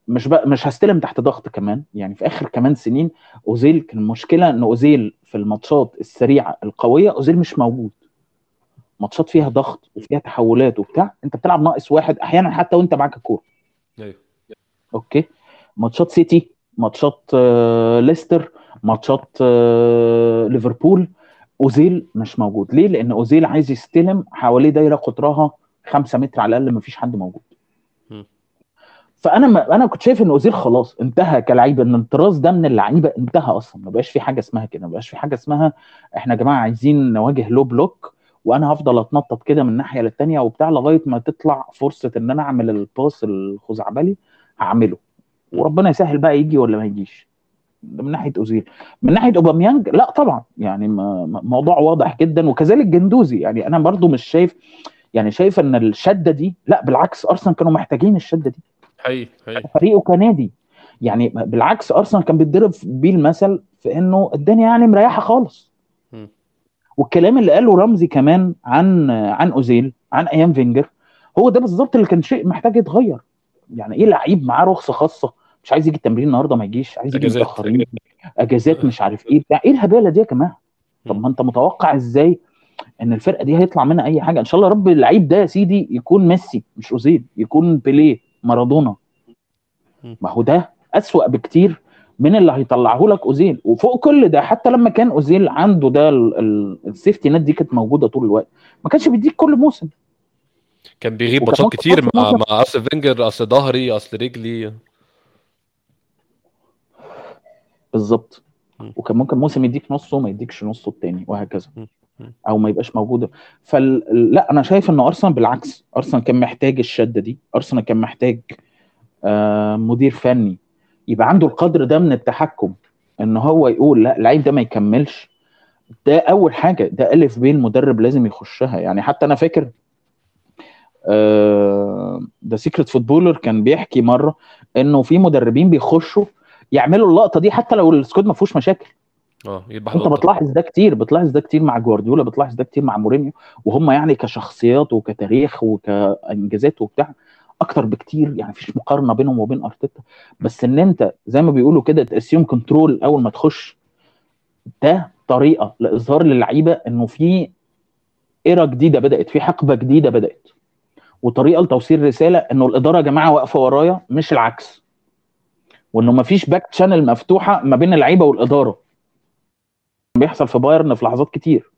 مش ب... مش هستلم تحت ضغط كمان. يعني في آخر كمان سنين أوزيل كان المشكلة إن أوزيل في الماتشات السريعة القوية أوزيل مش موجود. ماتشات فيها ضغط وفيها تحولات وبتاع انت بتلعب ناقص واحد أحيانا حتى وانت معاك الكورة. أيوه. أوكي. ماتشات سيتي ماتشات آه، ليستر ماتشات آه، ليفربول. أوزيل مش موجود. ليه؟ لأن أوزيل عايز يستلم حواليه دايرة قطرها 5 متر على الأقل مفيش حد موجود. م. فأنا ما أنا كنت شايف إن أوزيل خلاص انتهى كلعيبة إن الطراز ده من اللعيبة انتهى أصلا. ما بقاش في حاجة اسمها كده ما بقاش في حاجة اسمها إحنا يا جماعة عايزين نواجه low block وأنا هفضل اتنطط كده من ناحية للتانية وبتاع لغاية ما تطلع فرصة إن أنا أعمل ال pass الخزعبلي هعمله. وربنا يسهل بقى يجي ولا ما يجيش. ده من ناحية أوزيل. من ناحية أوباميانج لا طبعا. يعني موضوع واضح جدا. وكذلك جندوزي. يعني أنا برضو مش شايف يعني شايف إن الشدة دي لا بالعكس أرسنال كانوا محتاجين الشدة دي. حقيقي حقيقي. فريقه كنادي. يعني بالعكس أرسنال كان بيتضرب بيه المثل في إنه الدنيا يعني مريحة خالص. والكلام اللي قاله رمزي كمان عن عن أوزيل عن أيام فينجر هو ده بالظبط اللي كان شيء محتاج يتغير. يعني إيه لعيب معاه رخصة خاصة؟ مش عايز يجي التمرين النهارده ما يجيش عايز يجي أجازات. متأخرين أجازات مش عارف إيه. بتاع إيه الهبالة دي يا جماعة؟ طب ما أنت متوقع إزاي إن الفرقة دي هيطلع منها أي حاجة؟ إن شاء الله رب اللعيب ده يا سيدي يكون ميسي مش أوزيل يكون بيليه مارادونا. ما هو ده أسوأ بكتير من اللي هيطلعه لك أوزيل. وفوق كل ده حتى لما كان أوزيل عنده ده ال- ال- السيفتي نت دي كانت موجودة طول الوقت ما كانش بيديك كل موسم. كان بيغيب ماتشات كتير مع مع أصل فينجر أصل ظهري أصل رجلي. بالظبط. وكان ممكن موسم يديك نصه وما يديكش نصه التاني وهكذا. أو ما يبقاش موجود. فال لا أنا شايف إن أرسنال بالعكس أرسنال كان محتاج الشدة دي. أرسنال كان محتاج آه مدير فني. يبقى عنده القدر ده من التحكم إن هو يقول لا اللعيب ده ما يكملش. ده أول حاجة ده ألف ب المدرب لازم يخشها. يعني حتى أنا فاكر The Secret Footballer كان بيحكي مرة إنه في مدربين بيخشوا يعملوا اللقطة دي حتى لو ال squad ما فيهوش مشاكل. آه أنت بتلاحظ ده كتير بتلاحظ ده كتير مع جوارديولا بتلاحظ ده كتير مع مورينيو وهم يعني كشخصيات وكتاريخ وكإنجازات وبتاع. أكتر بكتير يعني مفيش مقارنة بينهم وبين أرتيتا. بس إن أنت زي ما بيقولوا كده to assume control أول ما تخش ده طريقة لإظهار للعيبة إنه في era جديدة بدأت في حقبة جديدة بدأت. وطريقة لتوصيل رسالة إنه الإدارة يا جماعة واقفة ورايا مش العكس. وإنه مفيش back channel مفتوحة ما بين اللعيبه والإدارة. بيحصل في بايرن في لحظات كتير.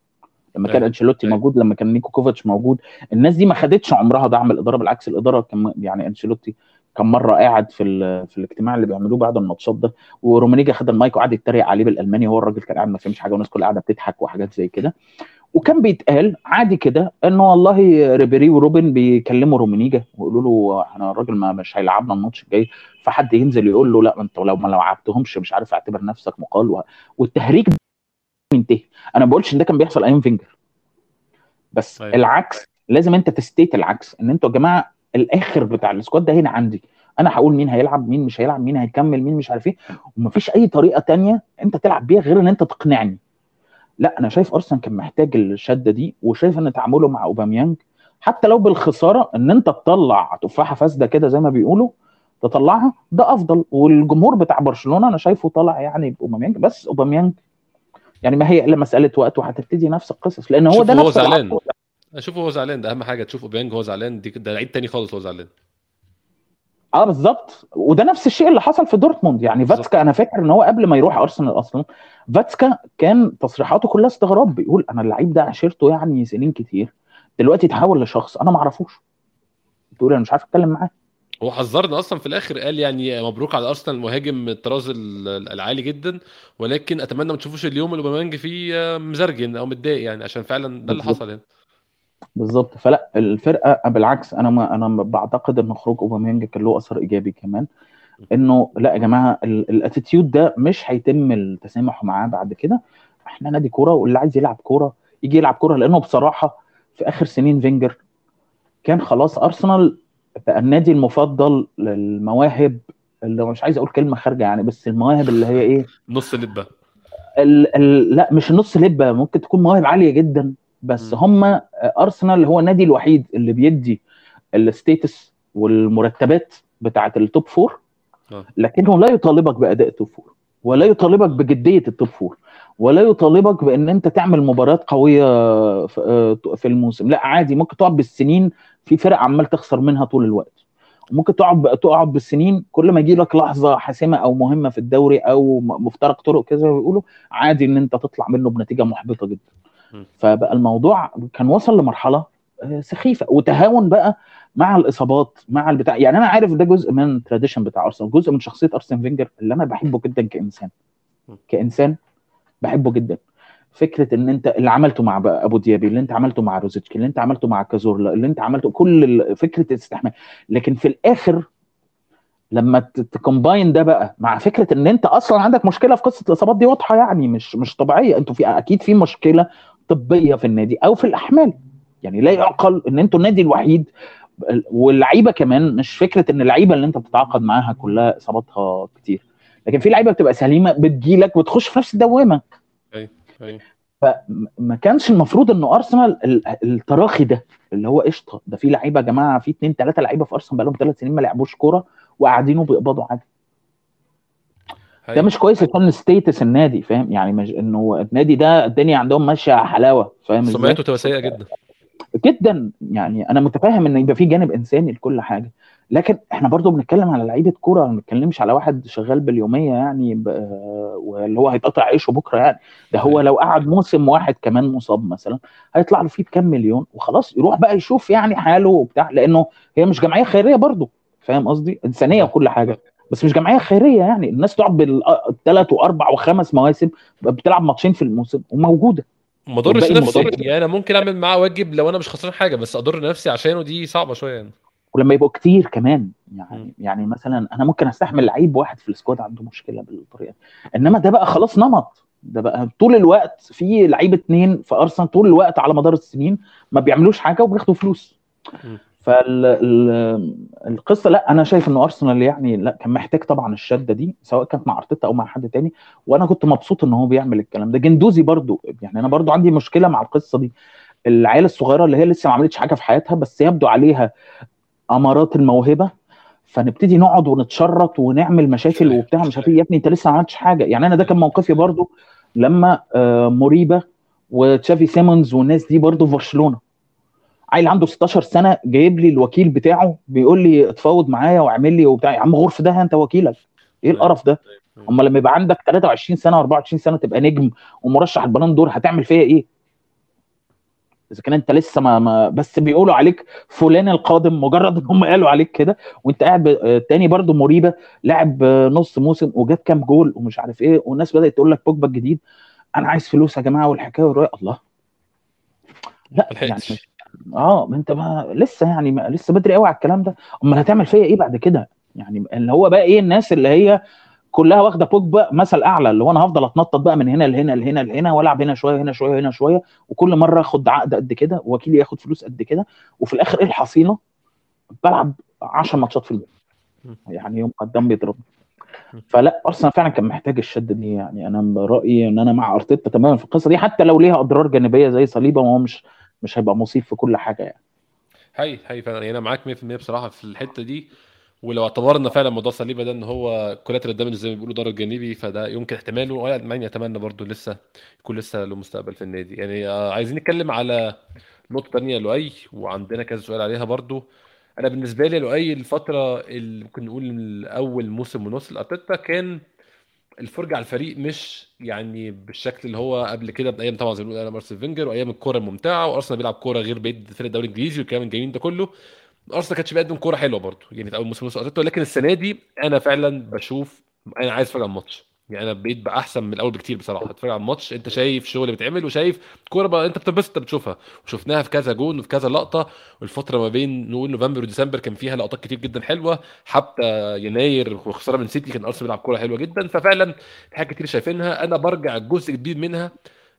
لما كان. أنشيلوتي. موجود لما كان نيكو كوفاتش موجود الناس دي ما خدتش عمرها دعم الإدارة بالعكس الإدارة كان يعني أنشيلوتي كان مرة قاعد في في الاجتماع اللي بيعملوه بعد الماتشات ده ورومينيجه خد المايك وقعد يتريق عليه بالألماني هو الراجل كان قاعد ما فهمش حاجة والناس كلها قاعدة بتضحك وحاجات زي كده وكان بيتقال عادي كده انه والله ريبيري وروبن بيكلموا رومينيجه ويقولوا له إحنا الراجل ما مش هيلعبنا الماتش الجاي فحد ينزل يقول له لا أنت لو ما لعبتهمش مش عارف اعتبر نفسك مقال والتهريج ده منتهي أنا ما بقولش إن ده كان بيحصل أيام فينجر. بس أيوة. العكس لازم أنت ت state العكس. إن أنتوا يا جماعة الآخر بتاع ال squad ده هنا عندي. أنا هقول مين هيلعب مين مش هيلعب مين هيكمل مين مش عارف إيه. ومفيش أي طريقة تانية أنت تلعب بيها غير إن أنت تقنعني. لا أنا شايف أرسنال كان محتاج الشدة دي وشايف إن تعامله مع أوباميانج حتى لو بالخسارة إن أنت تطلع تفاحة فاسدة كده زي ما بيقولوا تطلعها ده أفضل. والجمهور بتاع برشلونة أنا شايفه طالع يعني بأوباميانج. بس أوباميانج يعني ما هي إلا مسألة وقت وهتبتدي نفس القصص لأن هو ده هو زعلان. اشوفه هو زعلان ده أهم حاجة تشوف أوبيانج هو زعلان دي ده لعيب تاني خالص هو زعلان. آه بالظبط. وده نفس الشيء اللي حصل في دورتموند. يعني. فاتسكا أنا فاكر إن هو قبل ما يروح أرسنال أصلا فاتسكا كان تصريحاته كلها استغراب بيقول أنا اللعيب ده عشرته يعني سنين كتير دلوقتي اتحول لشخص أنا ما أعرفوش. بتقول أنا مش عارف أتكلم معاه. هو حذرنا أصلا في الآخر قال يعني مبروك على أرسنال مهاجم الطراز ال- العالي جدا ولكن أتمنى ما تشوفوش اليوم اللي أوباميانج فيه مزرجن أو متضايق يعني عشان فعلا ده اللي. حصل يعني. بالظبط. فلا الفرقة بالعكس أنا ما أنا بعتقد إن خروج أوباميانج كان له أثر إيجابي كمان. إنه لا يا جماعة ال attitude ده مش هيتم التسامح معاه بعد كده. إحنا نادي كورة واللي عايز يلعب كورة يجي يلعب كورة لأنه بصراحة في آخر سنين فينجر كان خلاص أرسنال بقى النادي المفضل للمواهب اللي مش عايز أقول كلمة خارجة يعني بس المواهب اللي هي إيه؟ نص لبة. ال ال لا مش نص لبة ممكن تكون مواهب عالية جدا بس هم أرسنال هو النادي الوحيد اللي بيدي ال status والمرتبات بتاعه ال top four آه. لكنه لا يطالبك بأداء ال top four ولا يطالبك بجدية ال top four ولا يطالبك بأن أنت تعمل مباريات قوية في الموسم. لا عادي ممكن تقعد بالسنين في فرق عمال تخسر منها طول الوقت. ممكن تقعد تقعد بالسنين كل ما يجي لك لحظة حاسمة أو مهمة في الدوري أو مفترق طرق كذا بيقولوا عادي إن أنت تطلع منه بنتيجة محبطة جدا. فبقى الموضوع كان وصل لمرحلة سخيفة. وتهاون بقى مع الإصابات مع البتاع. يعني أنا عارف ده جزء من ال tradition بتاع أرسنال جزء من شخصية أرسين فينجر اللي أنا بحبه جدا كإنسان. كإنسان بحبه جدا. فكرة إن أنت اللي عملته مع أبو ديابي اللي أنت عملته مع روزيسكي اللي أنت عملته مع كازورلا اللي أنت عملته كل فكرة الاستحمام. لكن في الآخر لما تكومباين ده بقى مع فكرة إن أنت أصلا عندك مشكلة في قصة الإصابات دي واضحة يعني مش مش طبيعية. أنتوا في أكيد في مشكلة طبية في النادي أو في الأحمال. يعني لا يعقل إن أنتوا النادي الوحيد واللعيبة كمان مش فكرة إن اللعيبة اللي أنت بتتعاقد معاها كلها إصاباتها كتير. لكن في لعيبة بتبقى سليمة بتجيلك وتخش في نفس الدوامة. أيوه أيوه. فما كانش المفروض إنه أرسنال التراخي ده اللي هو قشطة ده في لعيبة يا جماعة في اثنين ثلاثة لعيبة في أرسنال بقالهم ثلاث سنين ما لعبوش كورة وقاعدين وبيقبضوا عادي ده مش كويس عشان ستيتس النادي فاهم؟ يعني مش إنه النادي ده الدنيا عندهم ماشية حلاوة فاهم سمعته تبقى سيئه جدا. جدا يعني أنا متفاهم إن يبقى في جانب إنساني لكل حاجة. لكن إحنا برضو بنتكلم على لعيبة كورة ما بنتكلمش على واحد شغال باليومية يعني واللي هو هيتقطع عيشه بكرة يعني. ده هو لو قعد موسم واحد كمان مصاب مثلا هيطلع له فيه بكام مليون؟ وخلاص يروح بقى يشوف يعني حاله وبتاع لأنه هي مش جمعية خيرية برضو. فاهم قصدي؟ إنسانية وكل حاجة. بس مش جمعية خيرية يعني. الناس تقعد بالثلاث وأربع وخمس مواسم بتلعب ماتشين في الموسم وموجودة. ما اضرش نفسي. يعني أنا ممكن أعمل معاه واجب لو أنا مش خسران حاجة بس أضر نفسي عشانه دي صعبة شوية يعني. ولما يبقوا كتير كمان يعني. يعني مثلا أنا ممكن أستحمل لعيب واحد في السكواد عنده مشكلة بالطريقة إنما ده بقى خلاص نمط. ده بقى طول الوقت في لعيبه اثنين في أرسنال طول الوقت على مدار السنين ما بيعملوش حاجة وبياخدوا فلوس. فالقصة لا أنا شايف إنه أرسنال يعني لا كان محتاج طبعا الشدة دي سواء كانت مع أرتيتا أو مع حد تاني. وأنا كنت مبسوط إن هو بيعمل الكلام ده. جندوزي برضو يعني أنا برضو عندي مشكلة مع القصة دي. العيال الصغيرة اللي هي لسه ما عملتش حاجة في حياتها بس يبدو عليها امارات الموهبة فنبتدي نقعد ونتشرط ونعمل مشاكل وبتاع مش عارف يا ابني أنت لسه ما عملتش حاجة. يعني أنا ده كان موقفي برضو لما موريبا وتشافي سيمونز والناس دي برضو في برشلونة. عيل عنده 16 سنة جايب لي الوكيل بتاعه بيقول لي اتفاوض معايا واعمل لي وبتاع. يا عم قرف ده أنت وكيلك. إيه القرف ده؟ اما لما يبقى عندك 23 سنة و24 سنة تبقى نجم ومرشح ال Ballon d'Or هتعمل فيا إيه؟ إذا كان أنت لسه ما, ما بس بيقولوا عليك فلان القادم مجرد إن هم قالوا عليك كده وأنت قاعد تاني برضو مريبة لعب نص موسم وجاب كام جول ومش عارف إيه والناس بدأت تقول لك بوجبا الجديد أنا عايز فلوس يا جماعة والحكاية والرواية. الله. لا يعني آه أنت ما لسه يعني ما لسه بدري قوي على الكلام ده. أمال هتعمل فيا إيه بعد كده؟ يعني اللي هو بقى إيه الناس اللي هي كلها واخده بوجبا مثل اعلى اللي هو أنا هفضل اتنطط بقى من هنا لهنا لهنا لهنا والعب هنا شوية هنا شوية هنا شوية وكل مره اخد عقد قد كده ووكيلي ياخد فلوس قد كده وفي الآخر إيه الحصيله؟ بلعب 10 ماتشات في اليوم. يعني يوم قدام بيضربني فلا أرسنال فعلا كان محتاج الشده دي. يعني أنا رايي إن أنا مع أرتيتا تماما في القصة دي حتى لو ليها أضرار جانبية زي صليبة وهو مش مش هيبقى مصيب في كل حاجة يعني. هي هي فعلا. يعني أنا معاك 100% بصراحة في الحتة دي. ولو اعتبرنا فعلا موضوع صليبة ده إن هو كولاترال دامج زي ما بيقولوا ضرر جانبي فده يمكن احتماله. وأنا اتمنى برضه لسه يكون لسه له مستقبل في النادي. يعني عايزين نتكلم على نقطة ثانية لؤي وعندنا كذا سؤال عليها برضه. أنا بالنسبة لي لؤي الفترة اللي ممكن نقول أول موسم ونص لأرتيتا كان الفرجة على الفريق مش يعني بالشكل اللي هو قبل كده بأيام طبعا زي ما بنقول أرسين فينجر وأيام الكورة الممتعة وأرسنال بيلعب كورة غير بقية فرق الدوري الإنجليزي والكلام الجميل ده كله. أرسنال كانش بيقدم كورة حلوة برضه. يعني في أول موسم ونص لكن السنة دي أنا فعلا بشوف أنا عايز أتفرج على الماتش. يعني أنا بقيت بقى احسن من الأول بكتير بصراحة. أتفرج على الماتش أنت شايف شغل بيتعمل وشايف كورة بقى أنت بتنبسط أنت بتشوفها. وشفناها في كذا جون وفي كذا لقطة. والفترة ما بين نقول نوفمبر وديسمبر كان فيها لقطات كتير جدا حلوة. حتى يناير وخسارة من سيتي كان أرسنال بيلعب كورة حلوة جدا. ففعلا في حاجات كتير شايفينها. أنا برجع جزء كبير منها.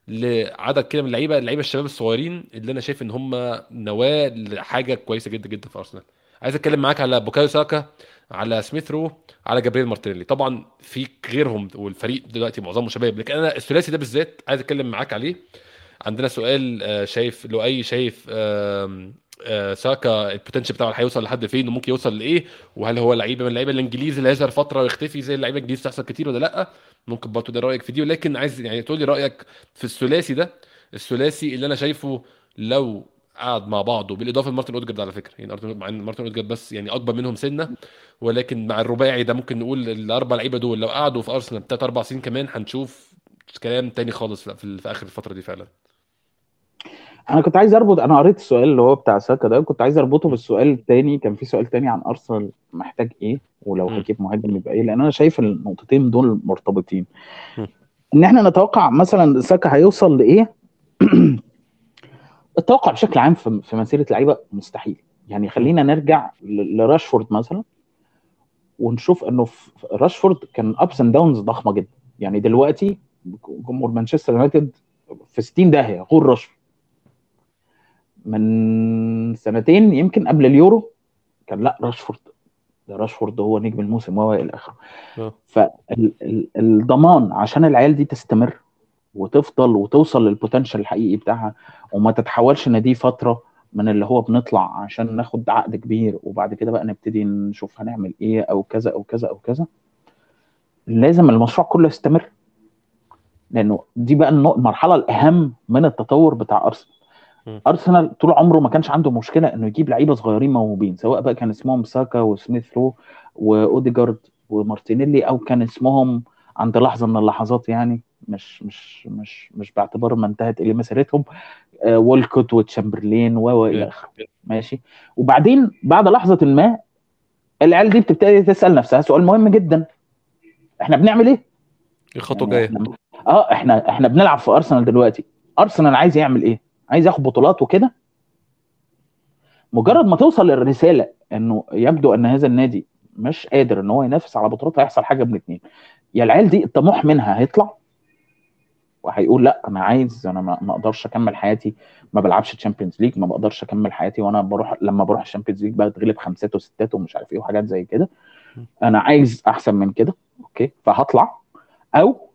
لعدد كده من اللعيبة اللعيبة الشباب الصغيرين اللي أنا شايف إن هم نواة لحاجة كويسة جدا جدا في أرسنال. عايز أتكلم معاك على بوكايو ساكا على سميث رو على جابريل مارتينيلي. طبعا في غيرهم والفريق دلوقتي معظمه شباب لكن أنا الثلاثي ده بالذات عايز أتكلم معاك عليه. عندنا سؤال آه، شايف لؤي شايف ساكا ال potential بتاعه هيوصل لحد فين وممكن يوصل لإيه؟ وهل هو لعيبة من اللعيبة الانجليزي اللي هيظهر فترة ويختفي زي اللعيبة الانجليزي بتحصل كتير ولا لأ؟ ممكن برضه ده رأيك في دي. ولكن عايز يعني تقول لي رأيك في الثلاثي ده. الثلاثي اللي أنا شايفه لو قعد مع بعضه بالإضافة لمارتن أودجارد على فكرة. يعني مع إن مارتن أودجارد بس يعني أكبر منهم سنة ولكن مع الرباعي ده ممكن نقول الأربع لعيبة دول لو قعدوا في أرسنال ثلاث أربع سنين كمان هنشوف كلام تاني خالص في, في آخر الفترة دي فعلا. أنا كنت عايز أربط أنا قريت السؤال اللي هو بتاع ساكا ده كنت عايز أربطه بالسؤال التاني. كان في سؤال تاني عن أرسنال محتاج إيه؟ ولو. هجيب مهاجم يبقى إيه؟ لأن أنا شايف النقطتين دول مرتبطين. إن إحنا نتوقع مثلا ساكا هيوصل لإيه؟ التوقع بشكل عام في مسيرة لعيبة مستحيل. يعني خلينا نرجع لراشفورد مثلا ونشوف إنه راشفورد كان ups and downs ضخمة جدا. يعني دلوقتي جمهور مانشستر يونايتد في 60 داهية غور راشفورد. من سنتين يمكن قبل اليورو كان لا راشفورد. ده راشفورد هو نجم الموسم وهو إلى آخره. آه. فالضمان عشان العيال دي تستمر وتفضل وتوصل لل potential الحقيقي بتاعها وما تتحولش إن دي فترة من اللي هو بنطلع عشان ناخد عقد كبير وبعد كده بقى نبتدي نشوف هنعمل إيه أو كذا أو كذا أو كذا. لازم المشروع كله يستمر. لأنه دي بقى المرحلة الأهم من التطور بتاع أرسنال. أرسنال طول عمره ما كانش عنده مشكلة إنه يجيب لعيبة صغيرين موهوبين سواء بقى كان اسمهم ساكا وسميث رو وأوديجارد ومارتينيلي أو كان اسمهم عند لحظة من اللحظات يعني مش مش مش مش باعتبار ما انتهت إلى مسيرتهم آه، وولكوت وتشامبرلين و okay. آخره. ماشي؟ وبعدين بعد لحظة ما العيال دي بتبتدي تسأل نفسها سؤال مهم جدا. إحنا بنعمل إيه؟ الخطوة يعني إحنا آه إحنا إحنا بنلعب في أرسنال دلوقتي. أرسنال عايز يعمل إيه؟ عايز ياخد بطولات وكده. مجرد ما توصل الرساله إنه يبدو إن هذا النادي مش قادر إن هو ينافس على بطولات هيحصل حاجة من اتنين. يا العيال دي الطموح منها هيطلع؟ وهيقول لأ أنا عايز أنا ما أقدرش أكمل حياتي ما بلعبش Champions League ما بقدرش أكمل حياتي وأنا بروح لما بروح ال Champions League بتغلب خمسات وستات ومش عارف إيه وحاجات زي كده. أنا عايز أحسن من كده okay فهطلع. أو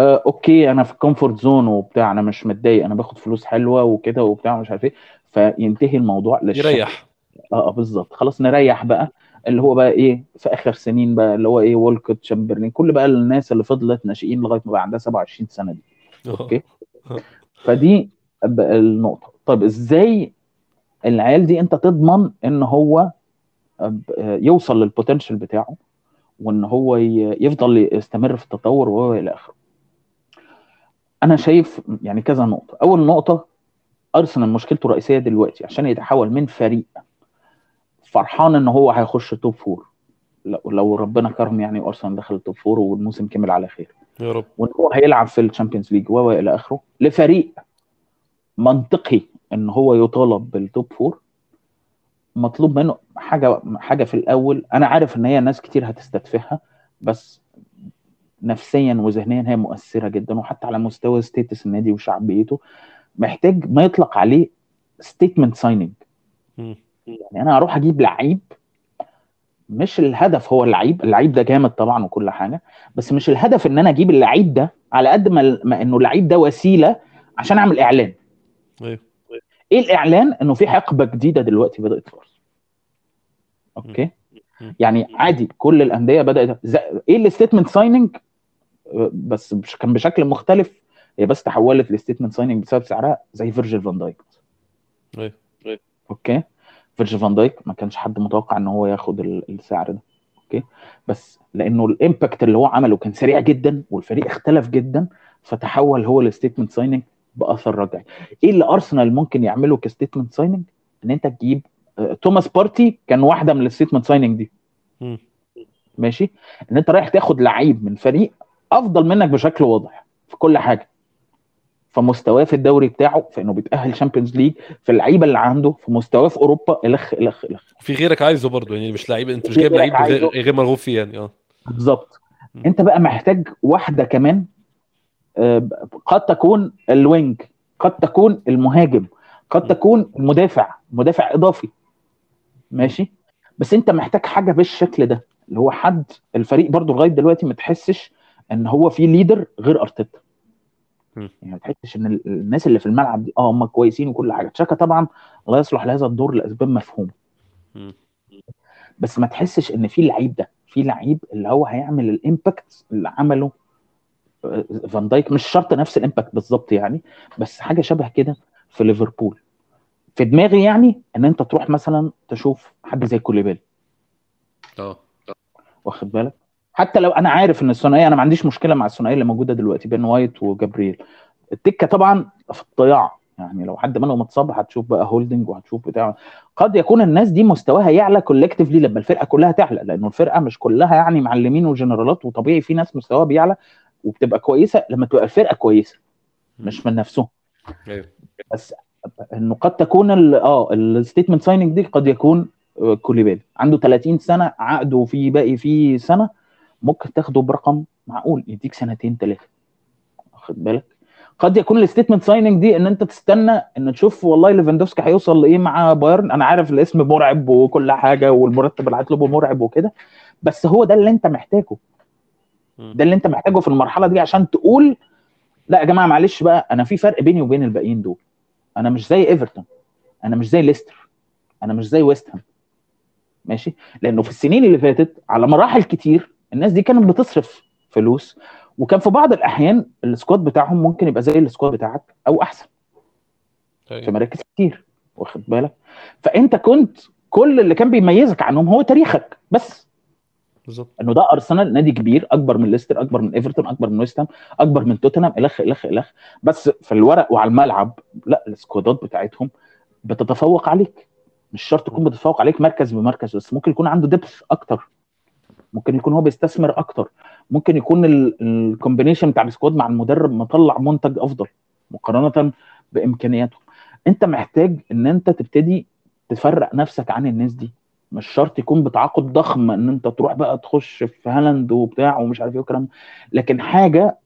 آه okay أنا في ال comfort zone وبتاع أنا مش متضايق أنا باخد فلوس حلوة وكده وبتاع مش عارف إيه فينتهي الموضوع للشك يريح. آه آه، بالظبط. خلاص نريح بقى اللي هو بقى إيه في آخر سنين بقى اللي هو إيه وولكوت تشامبرلين كل بقى الناس اللي فضلت ناشئين لغاية ما بقى عندها 27 سنة دي. okay؟ فدي ب- النقطة. طب إزاي العيال دي أنت تضمن إن هو يوصل لل potential بتاعه وإن هو يفضل يستمر في التطور وهو إلى آخره؟ أنا شايف يعني كذا نقطة. أول نقطة أرسنال مشكلته الرئيسية دلوقتي عشان يتحول من فريق فرحان إن هو هيخش top four لو, ربنا كرم يعني وأرسنال دخل ال top four والموسم كمل على خير. يا رب. وإن هو هيلعب في ال Champions League و إلى آخره لفريق منطقي إن هو يطالب بال top four مطلوب منه حاجة حاجة في الأول. أنا عارف إن هي ناس كتير هتستتفهها بس نفسيا وذهنيا هي مؤثرة جدا وحتى على مستوى status النادي وشعبيته محتاج ما يطلق عليه statement signing. يعني أنا أروح أجيب لعيب مش الهدف هو اللعيب اللعيب ده جامد طبعا وكل حاجة بس مش الهدف إن أنا أجيب اللعيب ده على قد ما, ما إنه اللعيب ده وسيلة عشان أعمل إعلان. أيوه. إيه الإعلان؟ إنه في حقبة جديدة دلوقتي بدأت ارسنال أوكي. يعني عادي كل الأندية بدأت إيه ال statement signing بس كان بشكل مختلف هي بس تحولت ل statement signing بسبب سعرها زي فيرجيل فان دايك. أيوه. أوكي؟ فيرجيل فان دايك ما كانش حد متوقع إن هو ياخد ال- السعر ده. أوكي؟ بس لأنه ال impact اللي هو عمله كان سريع جدا والفريق اختلف جدا فتحول هو ل statement signing بأثر رجعي. إيه اللي أرسنال ممكن يعمله ك statement signing؟ إن أنت تجيب آه، توماس بارتي كان واحدة من ال statement signing دي. مم. ماشي؟ إن أنت رايح تاخد لعيب من فريق أفضل منك بشكل واضح في كل حاجة. فمستواه في الدوري بتاعه في إنه بيتأهل Champions League في اللعيبة اللي عنده في مستواه في أوروبا إلخ إلخ إلخ. في غيرك عايزه برضه يعني مش لعيب أنت مش جايب لعيب غير, مرغوب فيه يعني آه. بالظبط. أنت بقى محتاج واحدة كمان آه، قد تكون ال wing قد تكون المهاجم قد. تكون المدافع مدافع إضافي. ماشي؟ بس أنت محتاج حاجة بالشكل ده اللي هو حد الفريق برضو لغاية دلوقتي ما تحسش إن هو في leader غير أرتيتا. يعني ما تحسش إن ال- الناس اللي في الملعب دي آه هم كويسين وكل حاجة. تشاكا طبعا لا يصلح لهذا الدور لأسباب مفهومة. بس ما تحسش إن في لعيب ده في لعيب اللي هو هيعمل ال impact اللي عمله آه، فان دايك. مش شرط نفس ال impact بالظبط يعني بس حاجة شبه كده في ليفربول. في دماغي يعني إن أنت تروح مثلا تشوف حد زي كوليبالي. آه. واخد بالك؟ حتى لو أنا عارف إن الثنائية أنا ما عنديش مشكلة مع الثنائية اللي موجودة دلوقتي بين وايت وجابرييل. التالتة طبعا في الضياع. يعني لو حد منهم اتصاب هتشوف بقى هولدنج وهتشوف بتاع. قد يكون الناس دي مستواها يعلى collectively لما الفرقة كلها تعلى لأنه الفرقة مش كلها يعني معلمين وجنرالات وطبيعي في ناس مستواها بيعلى وبتبقى كويسة لما تبقى الفرقة كويسة مش من نفسهم. أيوه. بس إنه قد تكون ال- آه ال statement signing دي قد يكون آه، كوليبالي. عنده 30 سنة عقده في باقي فيه سنة ممكن تاخده برقم معقول يديك سنتين ثلاثة واخد بالك؟ قد يكون ال statement signing دي إن أنت تستنى إن تشوف والله ليفاندوفسكي هيوصل لإيه مع بايرن. أنا عارف الاسم مرعب وكل حاجة والمرتب اللي هيطلبه مرعب وكده بس هو ده اللي أنت محتاجه. ده اللي أنت محتاجه في المرحلة دي عشان تقول لا يا جماعة معلش بقى أنا في فرق بيني وبين الباقيين دول. أنا مش زي إيفرتون. أنا مش زي ليستر. أنا مش زي ويست هام. ماشي؟ لأنه في السنين اللي فاتت على مراحل كتير الناس دي كانت بتصرف فلوس وكان في بعض الأحيان ال squad بتاعهم ممكن يبقى زي ال squad بتاعك أو أحسن. في أيوه مراكز كتير واخد بالك؟ فأنت كنت كل اللي كان بيميزك عنهم هو تاريخك بس. بالظبط. إنه ده أرسنال نادي كبير أكبر من ليستر أكبر من إيفرتون أكبر من ويست هام أكبر من توتنهام إلخ إلخ إلخ. بس في الورق وعلى الملعب لا ال squadات بتاعتهم بتتفوق عليك. مش شرط تكون بتتفوق عليك مركز بمركز بس ممكن يكون عنده depth أكتر. ممكن يكون هو بيستثمر أكتر. ممكن يكون ال combination بتاع ال squad مع المدرب مطلع منتج أفضل مقارنة بامكانياتهم أنت محتاج إن أنت تبتدي تفرق نفسك عن الناس دي. مش شرط يكون بتعاقد ضخم إن أنت تروح بقى تخش في هالاند وبتاع ومش عارف إيه والكلام. لكن حاجة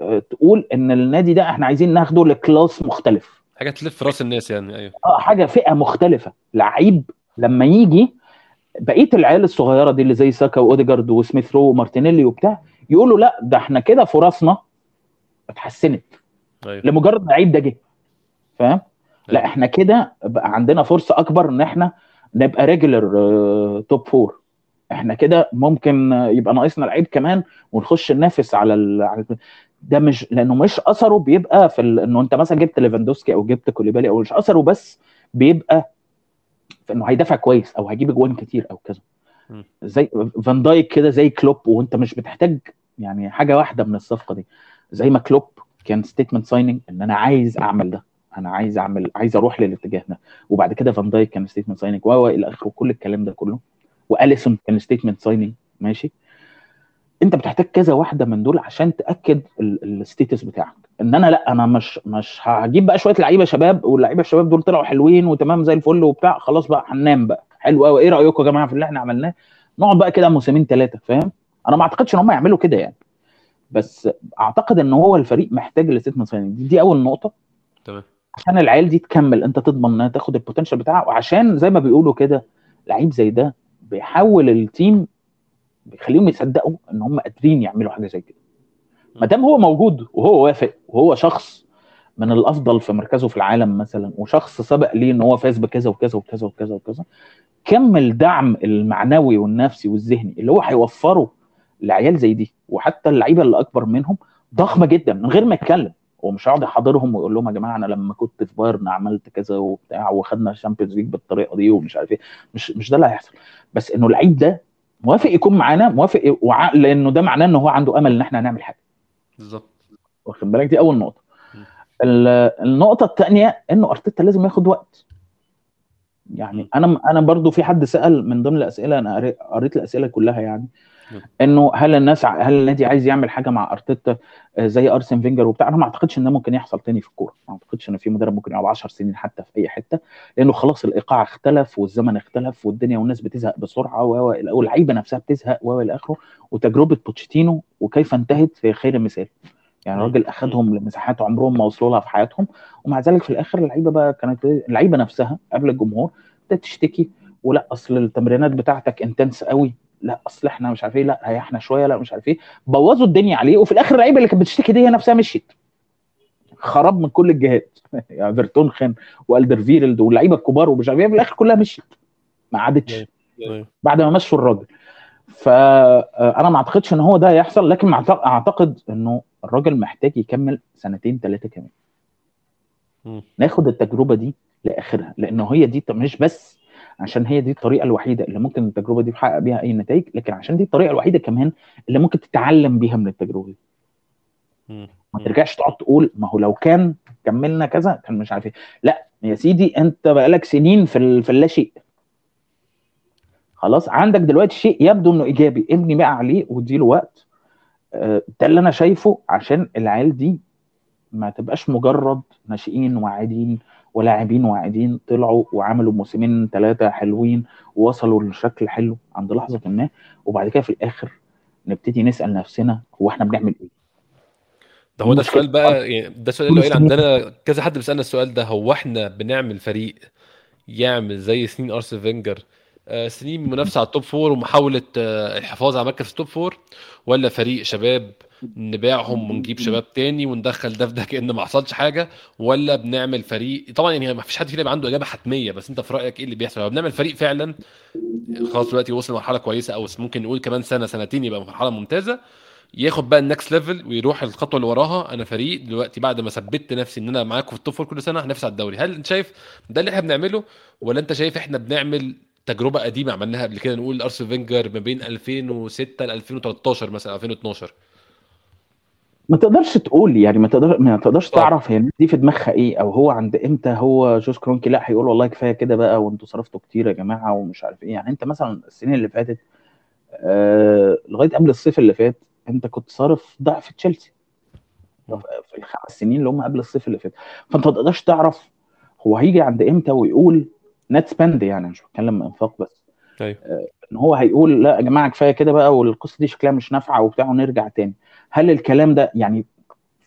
آه، تقول إن النادي ده إحنا عايزين ناخده ل class مختلف. حاجة تلف رأس الناس يعني أيوه. آه حاجة فئة مختلفة. لعيب لما يجي بقية العيال الصغيرة دي اللي زي ساكا واوديجارد وسميث رو ومارتينيلي وبتاع يقولوا لا ده إحنا كده فرصنا اتحسنت. أيوه. لمجرد لعيب ده جه. فاهم؟ لا أيوة. إحنا كده بقى عندنا فرصة أكبر إن إحنا نبقى regular top four إحنا كده ممكن يبقى ناقصنا لعيب كمان ونخش ننافس على ال... ده مش لأنه مش أثره بيبقى في ال... إنه أنت مثلا جبت ليفاندوفسكي أو جبت كوليبالي أو مش أثره بس بيبقى انه هيدافع كويس أو هيجيب اجوان كتير أو كذا. زي فان دايك كده زي كلوب وأنت مش بتحتاج يعني حاجة واحدة من الصفقة دي. زي ما كلوب كان statement signing إن أنا عايز أعمل ده. أنا عايز أعمل عايز أروح للاتجاه ده. وبعد كده فان دايك كان statement signing و إلى آخره كل الكلام ده كله. وأليسون كان statement signing ماشي. أنت بتحتاج كذا واحدة من دول عشان تأكد ال status بتاعك. إن أنا لأ أنا مش مش هجيب بقى شوية لعيبة شباب واللعيبة الشباب دول طلعوا حلوين وتمام زي الفل وبتاع خلاص بقى هننام بقى. حلو قوي إيه رأيكم يا جماعة في اللي إحنا عملناه؟ نقعد بقى كده موسمين ثلاثة فاهم؟ أنا ما أعتقدش إن هم يعملوا كده يعني. بس أعتقد إن هو الفريق محتاج signing دي, دي أول نقطة. تمام. عشان العيال دي تكمل. أنت تضمن إنها تاخد ال potential بتاعها. وعشان زي ما بيقولوا كده لعيب زي ده بيحول ال team بيخليهم يصدقوا إن هم قادرين يعملوا حاجة زي كده. ما دام هو موجود وهو وافق وهو شخص من الأفضل في مركزه في العالم مثلا وشخص سبق ليه إن هو فاز بكذا وكذا وكذا وكذا وكذا كم الدعم المعنوي والنفسي والذهني اللي هو هيوفره لعيال زي دي وحتى اللعيبة اللي اكبر منهم ضخمة جدا من غير ما يتكلم. هو مش هيقعد يحاضرهم ويقول لهم يا جماعة أنا لما كنت في بايرن عملت كذا وبتاع وخدنا ال Champions League بالطريقة دي ومش عارف إيه. مش مش ده اللي هيحصل. بس إنه اللعيب ده موافق يكون معانا موافق وع... لأنه ده معناه إن هو عنده أمل إن إحنا هنعمل حاجة. بالظبط. واخد بالك؟ دي أول نقطة. النقطة الثانية إنه أرتيتا لازم ياخد وقت. يعني. أنا أنا برضو في حد سأل من ضمن الأسئلة أنا قريت- قريت الأسئلة كلها يعني. انه هل الناس هل النادي عايز يعمل حاجة مع أرتيتا آه، زي أرسن فينجر وبتاع؟ أنا ما أعتقدش إن ده ممكن يحصل تاني في الكورة. ما أعتقدش إن في مدرب ممكن يقعد 10 سنين حتى في أي حتة لأنه خلاص الإيقاع اختلف والزمن اختلف والدنيا والناس بتزهق بسرعة و- واللعيبه نفسها بتزهق و إلى اخره وتجربة بوتشيتينو وكيف انتهت في خير مثال يعني مم. الراجل اخذهم لمساحات عمرهم ما وصلوا لها في حياتهم ومع ذلك في الآخر اللعيبة بقى كانت اللعيبة نفسها قبل الجمهور بدأت تشتكي. ولا أصل التمرينات بتاعتك intense قوي. لا أصل إحنا مش عارف إيه لا ريحنا شوية لا مش عارف إيه بوظوا الدنيا عليه وفي الآخر اللعيبة اللي كانت بتشتكي دي هي نفسها مشيت خراب من كل الجهات يعني فيرتونخن وألدر فيرلد واللعيبة الكبار ومش عارف إيه في الآخر كلها مشيت ما عادتش أيوة. أيوة. بعد ما مشوا الراجل فانا ما أعتقدش إن هو ده يحصل لكن أعتقد إنه الراجل محتاج يكمل سنتين ثلاثة كمان. ناخد التجربة دي لآخرها لأنه هي دي مش بس عشان هي دي الطريقة الوحيدة اللي ممكن التجربة دي تحقق بيها أي نتائج لكن عشان دي الطريقة الوحيدة كمان اللي ممكن تتعلم بيها من التجربة دي. ما ترجعش تقعد تقول ما هو لو كان كملنا كذا كان مش عارف إيه. لا يا سيدي أنت بقالك سنين في في اللا شيء. خلاص عندك دلوقتي شيء يبدو إنه إيجابي ابني بقى عليه واديله وقت. آه، ده اللي أنا شايفه عشان العيال دي ما تبقاش مجرد ناشئين واعدين ولاعبين واعدين طلعوا وعملوا موسمين ثلاثة حلوين ووصلوا لشكل حلو عند لحظة ما. وبعد كده في الآخر نبتدي نسأل نفسنا هو إحنا بنعمل إيه؟ ده هو ده السؤال بقى يعني ده السؤال اللي قايل عندنا كذا حد بيسألنا السؤال ده هو إحنا بنعمل فريق يعمل زي سنين ارسن فينجر سنين منافسة على ال top four ومحاولة آه، الحفاظ على مركز ال top four ولا فريق شباب نبيعهم ونجيب شباب تاني وندخل ده في ده كأن ما حصلش حاجة ولا بنعمل فريق طبعا يعني ما فيش حد فينا يبقى عنده إجابة حتمية بس أنت في رأيك إيه اللي بيحصل؟ لو بنعمل فريق فعلا خلاص دلوقتي وصل لمرحلة كويسة أو ممكن نقول كمان سنة سنتين يبقى مرحلة ممتازة ياخد بقى ال next level ويروح الخطوة اللي وراها. أنا فريق دلوقتي بعد ما ثبت نفسي إن أنا معاكم في ال top four كل سنة هنافس على الدوري. هل أنت شايف ده اللي إحنا بنعمله ولا أنت شايف إحنا بنعمل تجربة قديمة عملناها قبل كده نقول ارسن فينجر ما بين 2006 ل 2013 مثلا 2012 ما تقدرش تقول يعني ما تقدر ما تقدرش طبعا. تعرف هي دي في دماغها إيه أو هو عند إمتى هو جوز كرونكي؟ لأ هيقول والله كفاية كده بقى وأنتوا صرفتوا كتير يا جماعة ومش عارف إيه. يعني أنت مثلا السنين اللي فاتت آه لغاية قبل الصيف اللي فات أنت كنت صارف ضعف تشيلسي. في الخمس سنين اللي هم قبل الصيف اللي فات. فأنت ما تقدرش تعرف هو هيجي عند إمتى ويقول net spend يعني مش بتكلم إنفاق بس. أيوه إن هو هيقول لا يا جماعة كفاية كده بقى والقصة دي شكلها مش نافعة وبتاع ونرجع تاني. هل الكلام ده يعني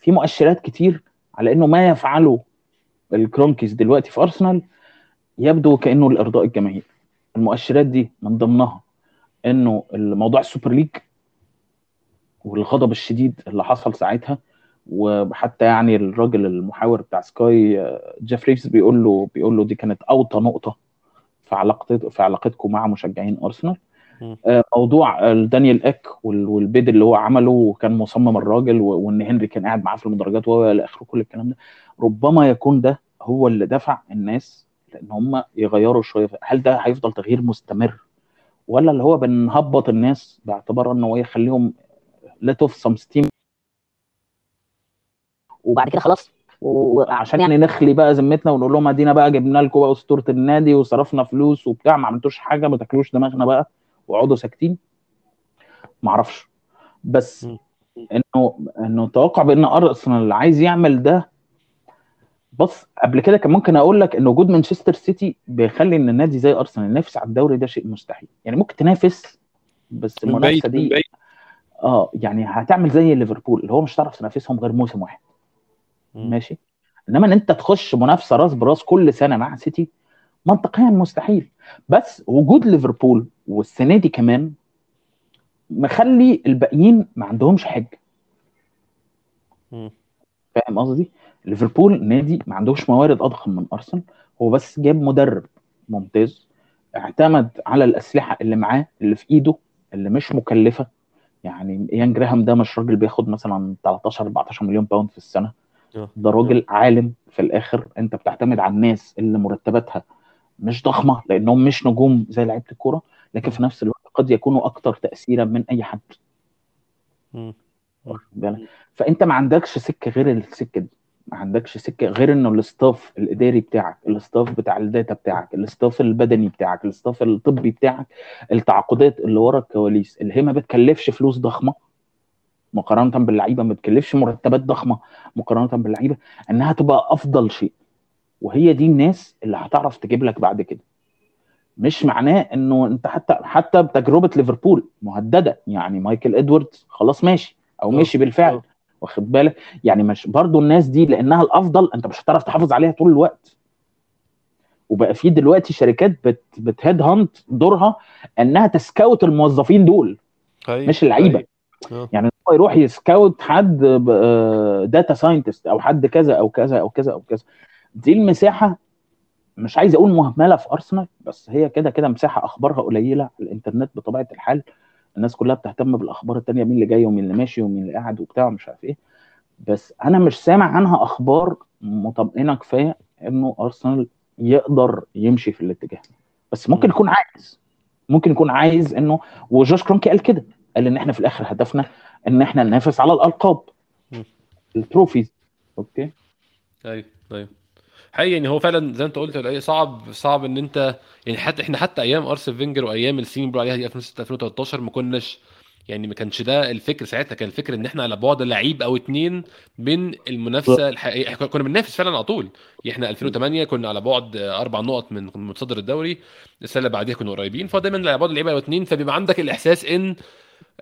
في مؤشرات كتير على إنه ما يفعله الكرونكيز دلوقتي في أرسنال؟ يبدو كأنه لإرضاء الجماهير. المؤشرات دي من ضمنها إنه الموضوع السوبر ليج والغضب الشديد اللي حصل ساعتها وحتى يعني الراجل المحاور بتاع سكاي آه، جيف ريفز بيقول له بيقول له دي كانت أوطى نقطة في علاقتك في علاقتكم مع مشجعين أرسنال. آه، موضوع دانيال اك وال- وال bid اللي هو عمله وكان مصمم الراجل و- وإن هنري كان قاعد معاه في المدرجات والى آخره كل الكلام ده. ربما يكون ده هو اللي دفع الناس لأن هم يغيروا شوية. هل ده هيفضل تغيير مستمر؟ ولا اللي هو بنهبط الناس باعتبار انه هو يخليهم let off some steam وبعد كده خلاص. و- عشان يعني نخلي بقى ذمتنا ونقول لهم ادينا بقى جبنا لكم بقى اسطورة النادي وصرفنا فلوس وبتاع ما عملتوش حاجة ما تاكلوش دماغنا بقى واقعدوا ساكتين. ما أعرفش. بس. انه انه توقع بان ارسنال عايز يعمل ده. بص قبل كده كان ممكن أقول لك ان وجود مانشستر سيتي بيخلي إن النادي زي أرسنال ينافس على الدوري ده شيء مستحيل. يعني ممكن تنافس بس المنافسة من دي آه يعني هتعمل زي ليفربول اللي هو مش هتعرف تنافسهم غير موسم واحد. ماشي إنما إن أنت تخش منافسة راس براس كل سنة مع سيتي منطقيا مستحيل بس وجود ليفربول والسنة دي كمان مخلي الباقيين ما عندهمش مم. فاهم قصدي؟ ليفربول نادي ما عندوش موارد أضخم من أرسنال هو بس جاب مدرب ممتاز اعتمد على الأسلحة اللي معاه اللي في إيده اللي مش مكلفة يعني ايان جراهام ده مش راجل بياخد مثلا 13 14 مليون باوند في السنة. ده راجل عالم في الآخر. أنت بتعتمد على الناس اللي مرتباتها مش ضخمة لأنهم مش نجوم زي لعيبة الكورة لكن في نفس الوقت قد يكونوا أكثر تأثيرا من أي حد؟ فأنت ما عندكش سكة غير السكة دي. ما عندكش سكة غير إنه ال staff الإداري بتاعك ال staff بتاع ال data بتاعك ال staff البدني بتاعك ال staff الطبي بتاعك التعاقدات اللي ورا الكواليس اللي هي ما بتكلفش فلوس ضخمة. مقارنة باللعيبة ما بتكلفش مرتبات ضخمة مقارنة باللعيبة إنها تبقى أفضل شيء. وهي دي الناس اللي هتعرف تجيب لك بعد كده. مش معناه إنه أنت حتى حتى بتجربة ليفربول مهددة. يعني مايكل إدواردز خلاص ماشي أو ماشي بالفعل. واخد بالك؟ يعني مش برضو الناس دي لأنها الأفضل أنت مش هتعرف تحافظ عليها طول الوقت. وبقى في دلوقتي شركات بت بت head hunt دورها إنها ت scout الموظفين دول أيوة، مش اللعيبة. أيوة. آه. يعني هو يروح ي scout حد data scientist أو حد كذا أو كذا أو كذا أو كذا. دي المساحة مش عايز أقول مهملة في أرسنال بس هي كده كده مساحة أخبارها قليلة الإنترنت بطبيعة الحال الناس كلها بتهتم بالأخبار التانية مين اللي جاي ومين اللي ماشي ومين اللي قاعد وبتاع ومش عارف إيه. بس أنا مش سامع عنها أخبار مطمئنة كفاية إنه أرسنال يقدر يمشي في الاتجاه بس ممكن مم. يكون عايز ممكن يكون عايز إنه وجوش كرونكي قال كده قال إن إحنا في الآخر هدفنا إن إحنا ننافس على الألقاب. ال trophies. okay؟ أيوه أيوه حقيقي يعني هو فعلا زي ما أنت قلت صعب صعب إن أنت يعني حتى إحنا حتى أيام ارسنال فينجر وأيام السنين اللي بيقولوا عليها دي 2006 2013 ما كناش يعني ما كانش ده الفكر ساعتها. كان الفكر إن إحنا على بعد لعيب أو اتنين من المنافسة الحقيقية. إحنا كنا بننافس فعلا على طول. إحنا 2008 كنا على بعد أربع نقط من متصدر الدوري. السنة اللي بعديها كنا قريبين. فدايما على بعد لعيب أو اتنين فبيبقى عندك الإحساس إن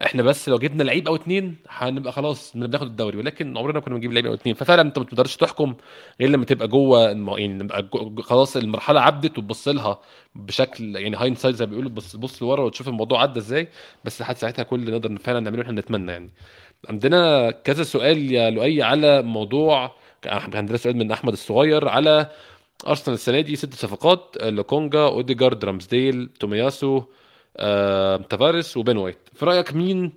إحنا بس لو جبنا لعيب أو اتنين هنبقى خلاص بناخد الدوري ولكن عمرنا ما كنا بنجيب لعيب أو اتنين. ففعلا انت ما تقدرش تحكم غير لما تبقى جوه يعني نبقى خلاص المرحلة عدت وتبص لها بشكل يعني hindsight زي ما بيقولوا بص بص لورا وتشوف الموضوع عدى إزاي. بس لحد ساعتها كل اللي نقدر فعلا نعمله إحنا نتمنى يعني. عندنا كذا سؤال يا لؤي على موضوع عندنا سؤال من أحمد الصغير على أرسنال السنة دي ست صفقات لوكونجا أوديجارد رامسديل تومياسو تافاريس وبين وايت. في رأيك مين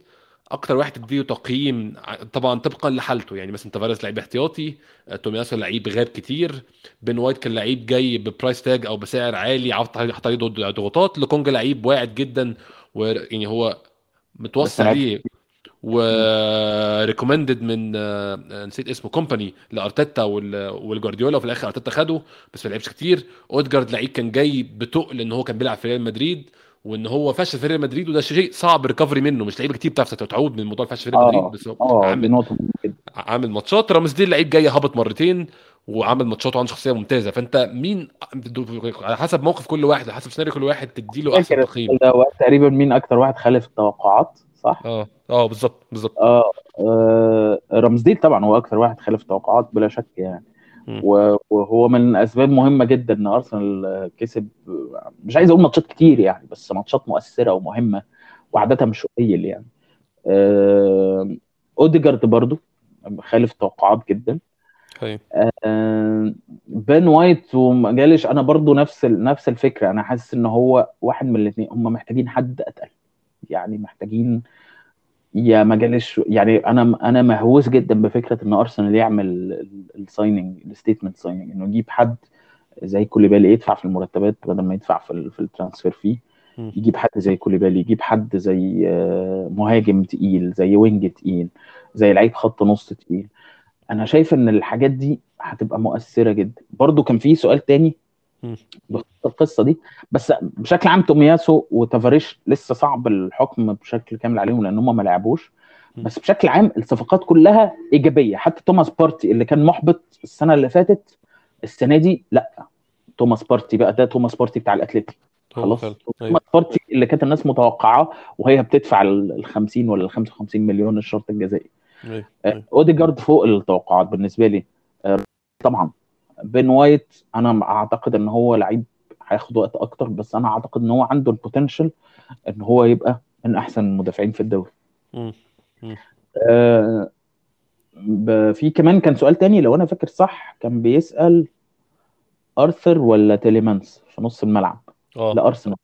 أكتر واحد تديه تقييم؟ طبعا طبقا لحالته. يعني مثلا تافاريس لعيب احتياطي آه، تومياسو لعيب غاب كتير. بين وايت كان لعيب جاي ب price tag أو بسعر عالي حط عليه ضغوطات. لوكونجا لعيب واعد جدا ويعني هو متوصل ليه و recommended من آه، آه، نسيت اسمه كومباني لأرتيتا وال- والجوارديولا وفي الآخر أرتيتا خده بس ما لعبش كتير. أودجارد لعيب كان جاي بتقل إن هو كان بيلعب في ريال مدريد. وإن هو فشل في ريال مدريد وده شيء صعب recovery منه. مش لعيبة كتير بتعرف تعود من موضوع الفشل في ريال مدريد آه. بس هو دي عامل عامل ماتشات. رامز دي لعيب جاي هبط مرتين وعامل ماتشات وعنده شخصية ممتازة. فأنت مين على حسب موقف كل واحد على حسب سيناريو كل واحد تديله أحسن فاكر تقييم. تقريبا مين أكتر واحد خالف التوقعات صح؟ آه. آه بالظبط بالظبط. آه آه، رمزديل طبعا هو أكثر واحد خالف التوقعات بلا شك يعني. وهو من اسباب مهمة جدا إن أرسنال آه، كسب آه، مش عايز أقول ماتشات كتير يعني بس ماتشات مؤثرة ومهمة وعادتها مش قليل يعني. آه، أوديجارد برضو خالف التوقعات جدا. آه، بين وايت ومجالش أنا برضو نفس نفس الفكرة. أنا حاسس إن هو واحد من الاثنين هم محتاجين حد أتقل يعني محتاجين يا مجالش يعني أنا أنا مهووس جدا بفكرة إن أرسنال يعمل ال signing ال statement signing إنه يجيب حد زي كوليبالي يدفع في المرتبات بدل ما يدفع في في ال transfer فيه. يجيب حد زي كوليبالي يجيب حد زي آه، مهاجم تقيل زي وينج تقيل زي لعيب خط نص تقيل أنا شايف إن الحاجات دي هتبقى مؤثرة جدا برضو كان في سؤال تاني. بخصوص القصة دي بس بشكل عام تومياسو وتافاريس لسه صعب الحكم بشكل كامل عليهم لأن هم ما لعبوش. بس بشكل عام الصفقات كلها إيجابية حتى توماس بارتي اللي كان محبط السنة اللي فاتت السنة دي لأ توماس بارتي بقى ده توماس بارتي بتاع الاتليتيك هو خلاص. توماس أيوة. بارتي اللي كانت الناس متوقعاه وهي بتدفع ال 50 ولا ال 55 مليون الشرط الجزائي أيوة. آه، أيوة. أوديجارد فوق التوقعات بالنسبة لي آه، طبعا بين وايت أنا أعتقد إن هو لعيب هياخد وقت أكتر بس أنا أعتقد إن هو عنده ال potential إن هو يبقى من أحسن المدافعين في الدوري. آه، في كمان كان سؤال تاني لو أنا فاكر صح كان بيسأل أرثر ولا تيليمانس في نص الملعب؟ آه. لأرسنال.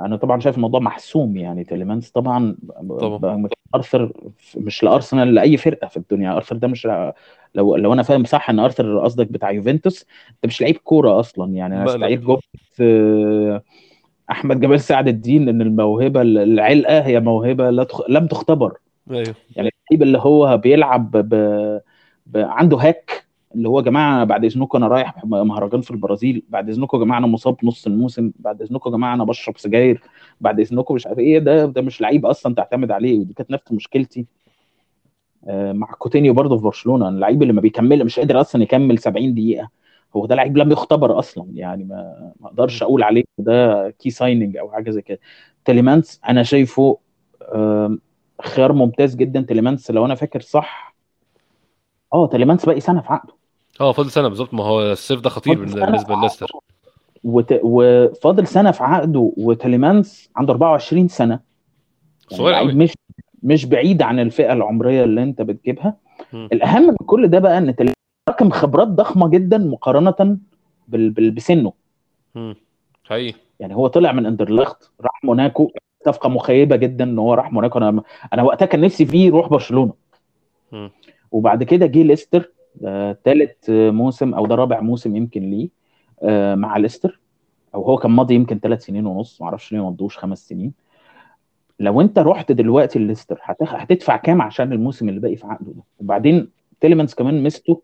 أنا طبعا شايف الموضوع محسوم يعني تيليمانس طبعا طبعا. ارثر مش لأرسنال لأي فرقة في الدنيا ارثر ده مش لو لو أنا فاهم صح إن ارثر قصدك بتاع يوفنتوس أنت مش لعيب كورة أصلا يعني أنا. استعيد جمله آه، أحمد جمال سعد الدين إن الموهبة العلقة هي موهبة لا تخ... لم تختبر أيوه يعني اللعيب اللي هو بيلعب ب... ب- عنده hack اللي هو يا جماعة بعد إذنكم أنا رايح مهرجان في البرازيل بعد إذنكم يا جماعة أنا مصاب نص الموسم بعد إذنكم يا جماعة أنا بشرب سجاير بعد إذنكم مش عارف إيه ده ده مش لعيب أصلا تعتمد عليه ودي كانت نفس مشكلتي. آه، مع كوتينيو برضه في برشلونة اللعيب اللي ما بيكمل مش قادر أصلا يكمل 70 دقيقة. هو ده لعيب لم يختبر أصلا يعني ما ما أقدرش أقول عليه ده key signing أو حاجة زي كده. تيليمانس أنا شايفه خيار ممتاز جدا. تيليمانس لو أنا فاكر صح آه تيليمانس باقي سنة في عقده. آه فاضل سنة بالظبط. ما هو الصيف ده خطير بالنسبة لليستر وت... وفاضل سنة في عقده وتيليمانس عنده 24 سنة. يعني صغير قوي. مش مش بعيد عن الفئة العمرية اللي انت بتجيبها. مم. الأهم من كل ده بقى إن رقم خبرات ضخمة جدا مقارنة بال... بال... بسنه. مم. حقيقي. يعني هو طلع من أندرلخت راح موناكو. صفقة مخيبة جدا إن هو راح موناكو. أنا أنا وقتها كان نفسي فيه يروح برشلونة. مم. وبعد كده جه ليستر. ده ثالث موسم أو ده رابع موسم يمكن ليه آه، مع ليستر. أو هو كان ماضي يمكن ثلاث سنين ونص معرفش ليه ما مضوش خمس سنين. لو أنت رحت دلوقتي ليستر هتخ... هتدفع كام عشان الموسم اللي باقي في عقده ده؟ وبعدين تيليمانس كمان ميزته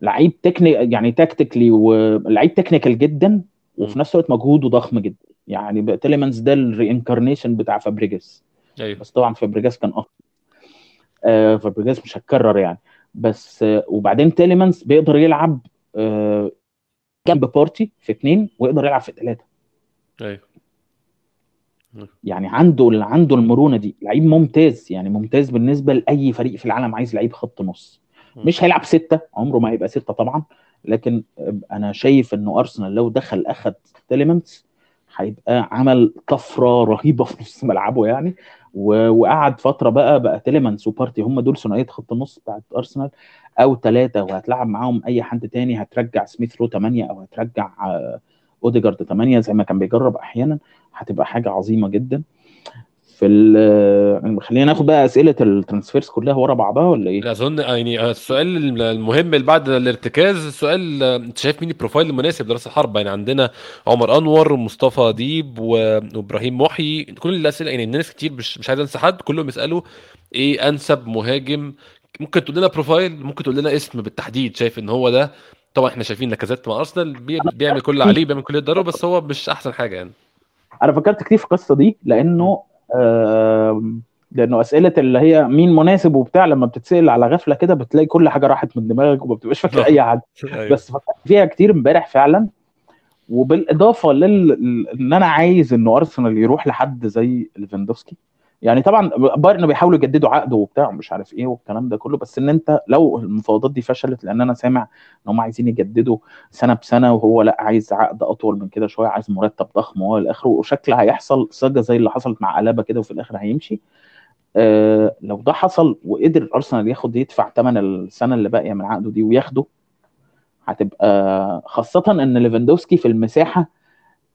لعيب techni يعني tactically ولعيب technical جدا وفي نفس الوقت مجهوده ضخم جدا. يعني بقى تيليمانس ده ال reincarnation بتاع فابريجاس أيوه. بس طبعا فابريجاس كان افضل آه فابريجاس مش هتكرر يعني. بس آه وبعدين تيليمانس بيقدر يلعب آه جنب بارتي في اثنين ويقدر يلعب في ثلاثة أيوه. يعني عنده عنده المرونة دي. لعيب ممتاز يعني ممتاز بالنسبة لأي فريق في العالم عايز لعيب خط نص. مش هيلعب ستة عمره ما هيبقى ستة طبعا. لكن أنا شايف إنه أرسنال لو دخل اخذ تيليمانس هيبقى عمل طفرة رهيبة في نص ملعبه يعني. وقعد فترة بقى بقى تيليمانس وبارتي هم دول ثنائية خط النص بتاعت أرسنال أو ثلاثة وهتلعب معاهم أي حد تاني. هترجع سميث رو 8 أو هترجع آه، أوديجارد 8 زي ما كان بيجرب أحيانا. هتبقى حاجة عظيمة جدا. في ال خلينا ناخد بقى أسئلة ال transfers كلها ورا بعضها ولا إيه؟ لا أظن يعني السؤال المهم اللي بعد الارتكاز السؤال أنت شايف مين ال profile المناسب لرأس الحربة؟ يعني عندنا عمر أنور ومصطفى ديب وإبراهيم محي. كل الأسئلة يعني الناس كتير مش مش عايز أنسى حد كلهم يسألوا إيه أنسب مهاجم. ممكن تقول لنا profile ممكن تقول لنا اسم بالتحديد شايف إن هو ده؟ طبعا إحنا شايفين لاكازيت مع أرسنال بي- بيعمل كل اللي عليه بيعمل كل اللي يقدره بس هو مش أحسن حاجة يعني. أنا فكرت كتير في القصة دي لأنه لأنه أسئلة اللي هي مين مناسب وبتاع لما بتتسأل على غفلة كده بتلاقي كل حاجة راحت من دماغك وما بتبقاش فاكر أي حد أيوة. بس فكرت فيها كتير امبارح فعلا. وبالإضافة لل إن أنا عايز إنه أرسنال يروح لحد زي ليفاندوفسكي يعني طبعا بايرن بيحاولوا يجددوا عقده وبتاع ومش عارف إيه والكلام ده كله بس إن أنت لو المفاوضات دي فشلت لأن أنا سامع إن هم عايزين يجددوا سنة بسنة وهو لأ عايز عقد أطول من كده شوية عايز مرتب ضخم وهو إلى اخره وشكل هيحصل سجه زي اللي حصلت مع ألابا كده وفي الآخر هيمشي. آه لو ده حصل وقدر أرسنال ياخد يدفع ثمن السنة اللي باقية من عقده دي وياخده هتبقى خاصة إن ليفاندوفسكي في المساحة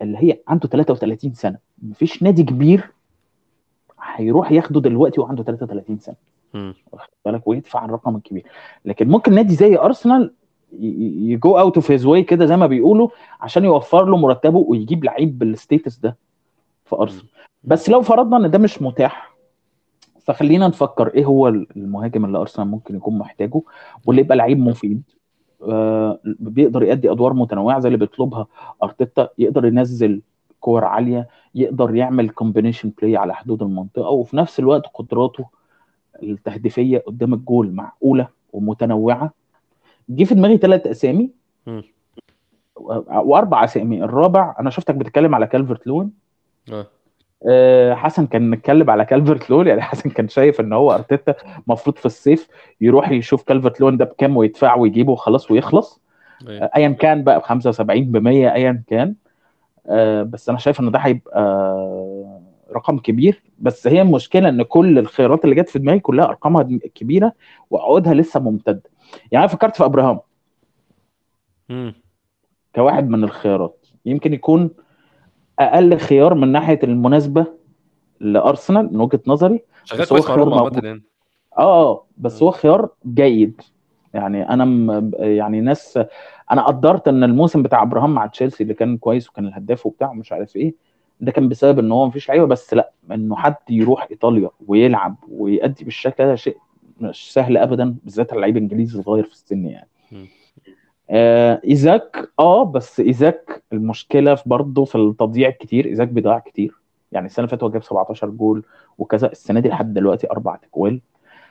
اللي هي عنده 33 سنة مفيش نادي كبير هيروح ياخده دلوقتي وعنده 33 سنة. واخد بالك؟ ويدفع الرقم الكبير. لكن ممكن نادي زي أرسنال ي go out of his way كده زي ما بيقولوا عشان يوفر له مرتبه ويجيب لعيب بال status ده في أرسنال. بس لو فرضنا إن ده مش متاح فخلينا نفكر إيه هو المهاجم اللي أرسنال ممكن يكون محتاجه واللي يبقى لعيب مفيد. آه بيقدر يؤدي أدوار متنوعة زي اللي بيطلبها أرتيتا يقدر ينزل كور عالية يقدر يعمل combination play على حدود المنطقة وفي نفس الوقت قدراته التهديفية قدام الجول معقولة ومتنوعة. جه في دماغي ثلاث أسامي. وأربع أسامي. الرابع أنا شفتك بتتكلم على كالفرت لون. آه. آه، حسن كان متكلم على كالفرت لون. يعني حسن كان شايف إن هو أرتيتا المفروض في الصيف يروح يشوف كالفرت لون ده بكام ويدفع ويجيبه وخلاص ويخلص. أيوة. آه، ايا كان بقى ب 75 ب 100 ايا كان. بس أنا شايف إن ده هيبقى آه، رقم كبير. بس هي المشكلة إن كل الخيارات اللي جت في دماغي كلها أرقامها كبيرة وعقودها لسه ممتدة. يعني أنا فكرت في أبراهام. كواحد من الخيارات. يمكن يكون أقل خيار من ناحية المناسبة لأرسنال من وجهة نظري شغال بس هو كويس مع خيار روما يعني. آه آه بس هو خيار جيد. يعني أنا م... يعني ناس أنا قدرت إن الموسم بتاع إبراهام مع تشيلسي اللي كان كويس وكان الهداف وبتاع ومش عارف إيه ده كان بسبب إن هو مفيش لعيبة بس لأ إنه حد يروح إيطاليا ويلعب ويأدي بالشكل ده شيء مش سهل ابدا بالذات على لعيب إنجليزي صغير في السن يعني. آه إيزاك آه بس إيزاك المشكلة في برضه في التضييع الكتير إيزاك بيضيع كتير يعني السنة اللي فاتت هو جاب 17 جول وكذا السنة دي لحد دلوقتي أربع تجوال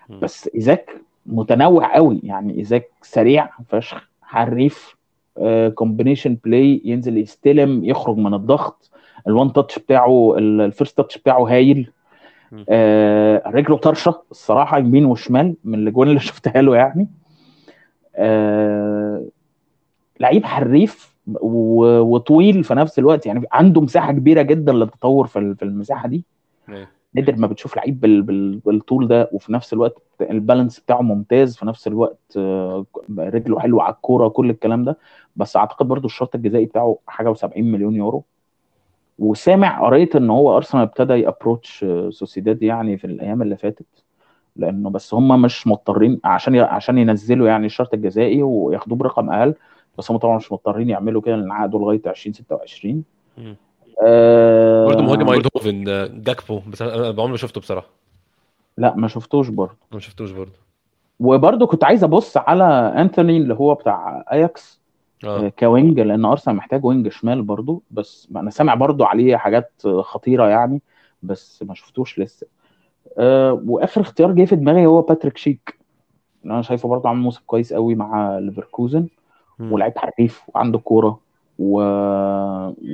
مم. بس إيزاك متنوع قوي. يعني ايزاك سريع فشخ حريف combination play ينزل يستلم يخرج من الضغط. ال one touch بتاعه ال- ال first touch بتاعه هايل. آه رجله طرشة الصراحة يمين وشمال من الأجوان اللي شفتها له يعني. آه لعيب حريف وطويل في نفس الوقت. يعني عنده مساحة كبيرة جدا للتطور في ال- في المساحة دي. أيوة. نادر ما بتشوف لعيب بال... بال... بالطول ده وفي نفس الوقت البالانس بتاعه ممتاز في نفس الوقت آه، رجله حلوة على الكورة كل الكلام ده بس أعتقد برضو الشرط الجزائي بتاعه حاجة و70 مليون يورو وسامع قريت إن هو أرسنال ابتدى ي approach سوسيداد يعني في الأيام اللي فاتت لأنه بس هم مش مضطرين عشان. عشان ينزلوا يعني الشرط الجزائي وياخدوه برقم أقل بس هم طبعا مش مضطرين يعملوا كده لأن عقده لغاية 2026 مم. آه... برضه مهاجم ايندهوفن آه، جاكبو بس أنا عمري ما شفته بصراحة. لا ما شفتوش برضه. ما شفتوش برضه. وبرضه كنت عايز أبص على انتوني اللي هو بتاع اياكس آه. ك wing لأن أرسنال محتاج wing شمال برضه بس أنا سامع برضه عليه حاجات خطيرة يعني بس ما شفتوش لسه. أه وآخر اختيار جه في دماغي هو باتريك شيك أنا شايفه برضه عامل موسم كويس قوي مع ليفركوزن مم. ولاعيب حريف وعنده كورة. و...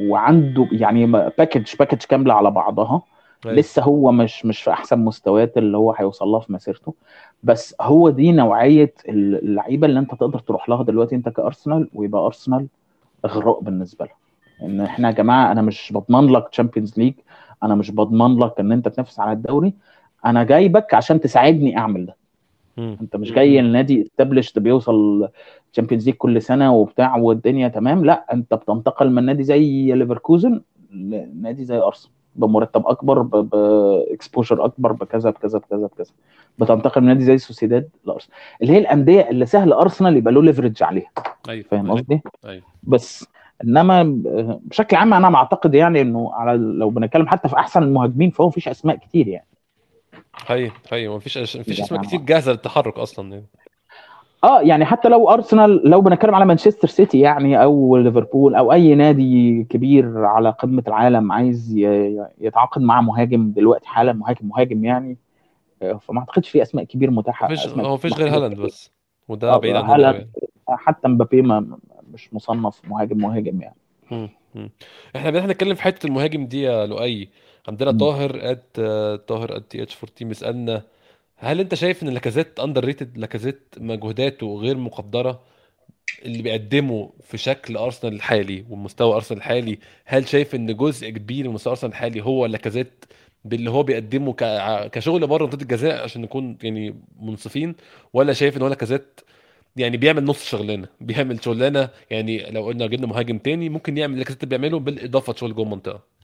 وعنده يعني package package كاملة على بعضها. أيوة. لسه هو مش مش في أحسن مستويات اللي هو هيوصل لها في مسيرته. بس هو دي نوعية اللعيبة اللي أنت تقدر تروح لها دلوقتي أنت كأرسنال ويبقى أرسنال إغراء بالنسبة لها. إن إحنا يا جماعة أنا مش بضمن لك Champions League أنا مش بضمن لك إن أنت تنافس على الدوري. أنا جايبك عشان تساعدني أعمل ده. مم. انت مش جاي النادي established بيوصل Champions League كل سنة وبتاع والدنيا تمام لا انت بتنتقل من نادي زي ليفركوزن لنادي زي أرسنال بمرتب أكبر ب exposure أكبر بكذا بكذا بكذا بكذا بتنتقل من نادي زي سوسيداد لأرسنال اللي هي الأندية اللي سهل أرسنال يبقى له ليفرج عليها أيوه فاهم أيوة. قصدي؟ أيوه بس إنما بشكل عام أنا معتقد يعني إنه على لو بنتكلم حتى في أحسن المهاجمين فهو مفيش أسماء كتير يعني أيوه أيوه مفيش أش... مفيش يعني اسماء كتير جاهزة للتحرك أصلا يعني آه يعني حتى لو أرسنال لو بنتكلم على مانشستر سيتي يعني أو ليفربول أو أي نادي كبير على قمة العالم عايز يتعاقد مع مهاجم دلوقتي حالا مهاجم مهاجم يعني آه، فما أعتقدش في أسماء كبير متاحة مفيش هو مفيش غير هالاند. بس وده آه، بعيد هالاند. قوي يعني. حتى مبابي ما مش مصنف مهاجم مهاجم يعني مم. مم. إحنا بدأنا نتكلم في حتة المهاجم دي يا لؤي عندنا. طاهر ات طاهر ات TH 14 بيسالنا هل انت شايف ان لاكازيت underrated لاكازيت مجهوداته غير مقدرة اللي بيقدمه في شكل ارسنال الحالي ومستوى ارسنال الحالي؟ هل شايف ان جزء كبير من مستوى ارسنال الحالي هو لاكازيت باللي هو بيقدمه كشغل بره منطقة الجزاء عشان نكون يعني منصفين؟ ولا شايف ان هو لاكازيت يعني بيعمل نص شغلانة بيعمل شغلانة يعني لو قلنا جبنا مهاجم تاني ممكن يعمل اللي بيعمله بالإضافة شغل جوه المنطقة؟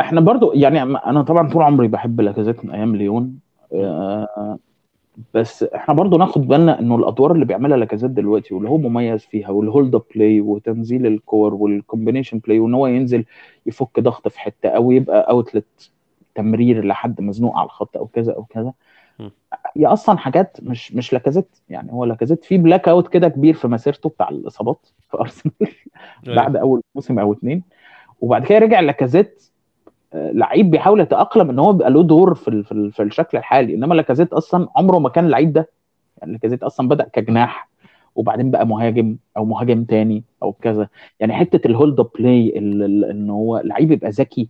إحنا برضو يعني أنا طبعا طول عمري بحب لاكازيت من أيام ليون. آه، بس إحنا برضو ناخد بالنا إنه الأدوار اللي بيعملها لاكازيت دلوقتي واللي هو مميز فيها وال hold-up play وتنزيل الكور وال combination play وإن هو ينزل يفك ضغط في حتة أو يبقى outlet تمرير لحد مزنوق على الخط أو كذا أو كذا. هي أصلا حاجات مش مش لاكازيت يعني هو لاكازيت في blackout كده كبير في مسيرته بتاع الإصابات في أرسنال. بعد أول موسم أو اتنين. وبعد كده رجع لاكازيت لعيب بيحاول يتأقلم إن هو بيبقى له دور في في, ال- في الشكل الحالي. إنما لاكازيت أصلا عمره ما كان اللعيب ده. يعني لاكازيت أصلا بدأ كجناح وبعدين بقى مهاجم أو مهاجم تاني أو كذا. يعني حتة ال hold-up play إن هو لعيب يبقى ذكي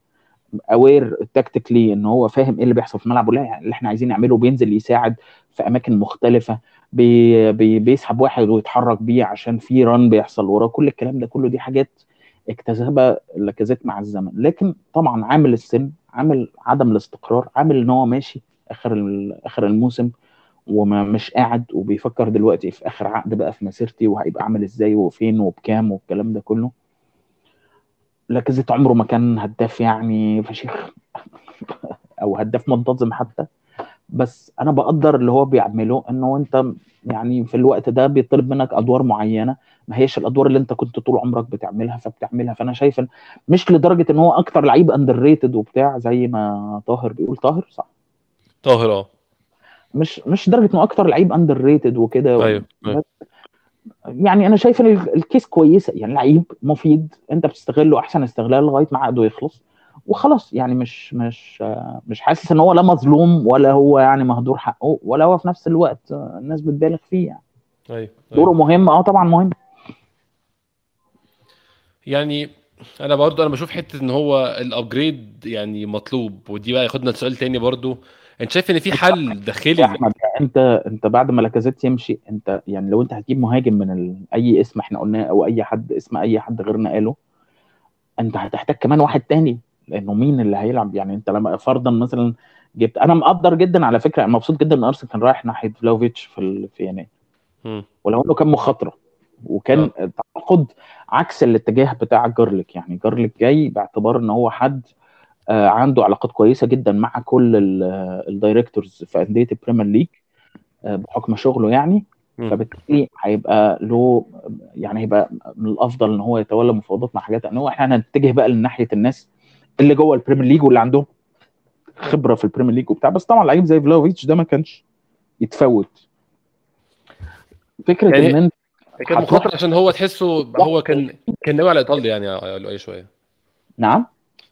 aware tactically إن هو فاهم إيه اللي بيحصل في ولا يعني اللي إحنا عايزين نعمله بينزل يساعد في أماكن مختلفة بي بي بيسحب واحد ويتحرك بيه عشان في run بيحصل وراه كل الكلام ده كله دي حاجات اكتسبها لاكازيت مع الزمن. لكن طبعا عامل السن عامل عدم الاستقرار عامل إن هو ماشي آخر آخر الموسم ومش قاعد وبيفكر دلوقتي في آخر عقد بقى في مسيرتي وهيبقى عامل إزاي وفين وبكام والكلام ده كله. لاكازيت عمره ما كان هداف يعني فشيخ أو هداف منتظم حتى. بس أنا بقدر اللي هو بيعمله إنه أنت يعني في الوقت ده بيطلب منك أدوار معينة ما هيش الأدوار اللي أنت كنت طول عمرك بتعملها فبتعملها. فأنا شايف إن مش لدرجة إن هو أكتر لعيب underrated وبتاع زي ما طاهر بيقول. طاهر؟ صح. طاهر آه. مش مش درجة إنه أكتر لعيب underrated وكده أيوه أيوه. يعني أنا شايف إن ال- الكيس كويسه يعني لعيب مفيد أنت بتستغله أحسن استغلال لغاية ما عقده يخلص. وخلاص يعني مش مش مش حاسس إن هو لا مظلوم ولا هو يعني مهدور حقه ولا هو في نفس الوقت الناس بتبالغ فيه يعني. أيوه دوره أيوه مهم آه طبعا مهم. يعني أنا برضو أنا بشوف حتة إن هو الابجريد يعني مطلوب ودي بقى ياخدنا لسؤال تاني برضو أنت شايف إن في حل داخلي؟ أحمد أنت أنت بعد ما لاكازيت يمشي أنت يعني لو أنت هتجيب مهاجم من ال... أي اسم إحنا قلناه أو أي حد اسم أي حد غيرنا قاله أنت هتحتاج كمان واحد تاني. لأنه مين اللي هيلعب؟ يعني انت لما فرضا مثلا جبت أنا مقدر جدا على فكرة أنا مبسوط جدا إن أرسنال كان رايح ناحية فلوفيتش في ال... في يناير. ولو إنه كان مخاطرة وكان تعاقد عكس الاتجاه بتاع جارليك. يعني جارليك جاي باعتبار إن هو حد آه، عنده علاقات كويسة جدا مع كل آه، ال directors في أندية ال Premier League آه، بحكم شغله يعني. فبالتالي هيبقى له يعني هيبقى من الأفضل إن هو يتولى مفاوضات مع حاجات. لأن هو إحنا هنتجه بقى لناحية الناس اللي جوه ال Premier League واللي عندهم خبرة في ال Premier League وبتاع بس طبعا لعيب زي فلاهوفيتش ده ما كانش يتفوت فكرة يعني إن أنت كان مخاطر عشان هو تحسه هو كان كان ناوي على إيطاليا يعني اي شوية نعم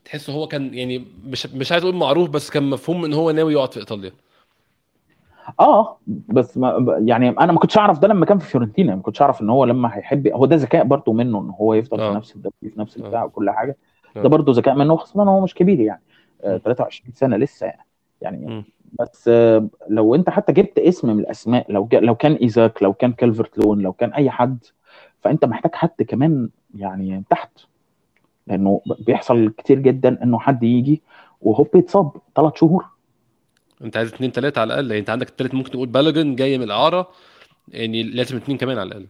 تحسه هو كان يعني مش مش عايز أقول معروف بس كان مفهوم إن هو ناوي يقعد في إيطاليا آه بس ما يعني أنا ما كنتش أعرف ده لما كان في فيورنتينا ما كنتش أعرف إن هو لما هيحب هو ده ذكاء برضه منه إن هو يفضل آه. في نفس الدوري في نفس آه. البتاع وكل حاجة. ده برضه ذكاء منه خاصه هو مش كبير يعني. آه م. 23 سنة لسه يعني. يعني. بس آه لو أنت حتى جبت اسم من الأسماء لو لو كان إيزاك لو كان كالفرت لون لو كان أي حد فأنت محتاج حد كمان يعني تحت. لأنه بيحصل كتير جدا إنه حد يجي وهوب يتصاب ثلاث شهور. أنت عايز اتنين تلاتة على الأقل؟ يعني أنت عندك التالت ممكن تقول بالوجن جاي من الأعارة يعني لازم اتنين كمان على الأقل.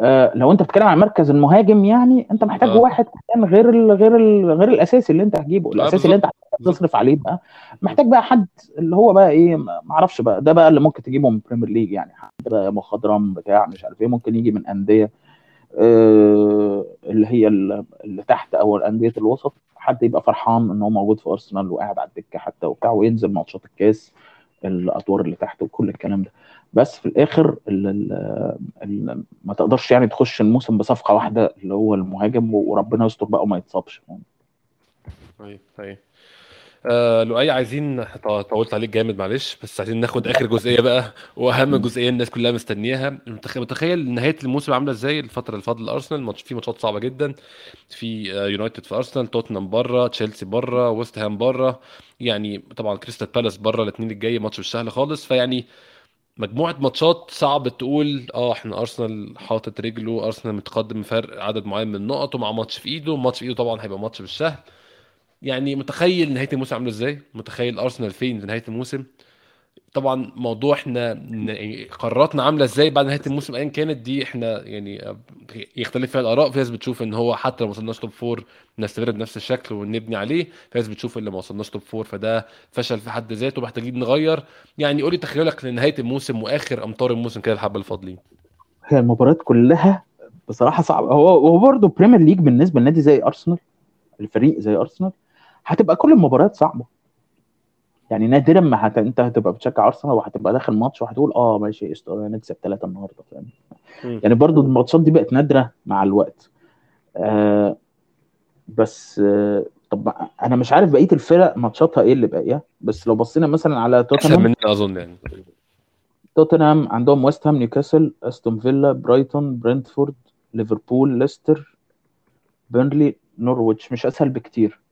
آه، لو انت بتتكلم عن مركز المهاجم يعني انت محتاج آه. واحد كان غير ال غير ال غير الأساسي اللي انت هتجيبه. الأساسي اللي انت. هتصرف عليه بقى. محتاج بقى حد اللي هو بقى إيه ما أعرفش بقى ده بقى اللي ممكن تجيبه من Premier League يعني. حد بقى مخضرم بتاع مش عارف إيه ممكن يجي من أندية آه، اللي هي ال- اللي تحت أو الأندية الوسط. حد يبقى فرحان إن هو موجود في أرسنال وقاعد على الدكة حتى وبتاع وينزل ماتشات الكاس الأدوار اللي تحت وكل الكلام ده. بس في الآخر ال ال ال ما تقدرش يعني تخش الموسم بصفقة واحدة اللي هو المهاجم وربنا يستر بقى وما يتصابش. طيب طيب آه لؤي عايزين طولت عليك جامد معلش بس عايزين ناخد آخر جزئية بقى وأهم جزئية الناس كلها مستنياها. متخ- متخيل نهاية الموسم عاملة إزاي؟ الفترة اللي فاضله لأرسنال ماتش في ماتشات صعبة جدا. في آه، يونايتد في أرسنال توتنهام بره تشيلسي بره ويست هام بره يعني طبعا كريستال بالاس بره الاثنين الجاي ماتش مش سهل خالص. فيعني مجموعة ماتشات صعب تقول آه إحنا أرسنال حاطط رجله أرسنال متقدم بفرق عدد معين من النقط ومع ماتش في إيده ماتش في إيده طبعا هيبقى ماتش مش سهل يعني متخيل نهاية الموسم عاملة إزاي؟ متخيل أرسنال فين في نهاية الموسم؟ طبعا موضوع إحنا قراراتنا عاملة إزاي بعد نهاية الموسم ايا كانت دي إحنا يعني يختلف فيها الآراء. في ناس بتشوف إن هو حتى لو ما وصلناش top four نستمر بنفس الشكل ونبني عليه. في ناس بتشوف اللي ما وصلناش top four فده فشل في حد ذاته محتاجين نغير. يعني قولي تخيلك لنهاية الموسم وآخر امتار الموسم كده الحبة الفاضلين. هي المباريات كلها بصراحة صعبة. هو هو برضه Premier League بالنسبة لنادي زي ارسنال الفريق زي ارسنال هتبقى كل المباريات صعبة. يعني نادرا ما هت... انت هتبقى بتشجع أرسنال وهتبقى داخل ماتش وهتقول آه ماشي قشطة نكسب ثلاثة النهارده فاهم. يعني برضو الماتشات دي بقت نادرة مع الوقت آه بس آه طب أنا مش عارف بقية الفرق ماتشاتها إيه اللي باقية بس لو بصينا مثلا على أحسن توتنهام مننا أظن يعني توتنهام عندهم ويست هام نيوكاسل أستون فيلا برايتون برنتفورد ليفربول ليستر بيرنلي نورويتش مش أسهل بكتير.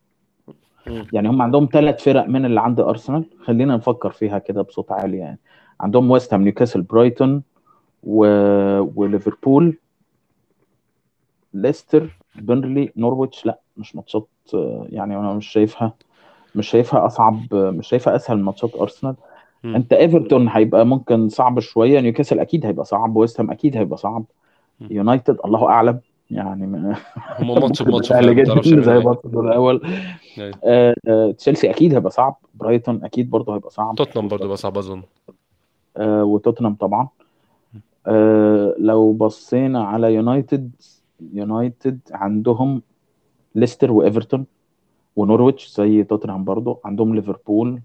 يعني هم عندهم ثلاث فرق من اللي عند أرسنال. خلينا نفكر فيها كده بصوت عالي يعني. عندهم ويست هام نيوكاسل برايتون و... وليفربول ليستر بيرنلي نورويتش. لا مش ماتشات يعني أنا مش شايفها مش شايفها أصعب مش شايفها أسهل من ماتشات أرسنال. مم. أنت إيفرتون هيبقى ممكن صعب شوية. نيوكاسل أكيد هيبقى صعب ويست هام أكيد هيبقى صعب. يونايتد الله أعلم. يعني ما- هم ماتش بماتش سهل جدا زي ماتش الدور الأول. آه، آه، تشيلسي أكيد هيبقى صعب. برايتون أكيد برضه هيبقى صعب. توتنهام برضه بقى صعب أظن. آه، وتوتنهام طبعا. آه، لو بصينا على يونايتد يونايتد عندهم ليستر وإيفرتون ونورويتش زي توتنهام برضه. عندهم ليفربول.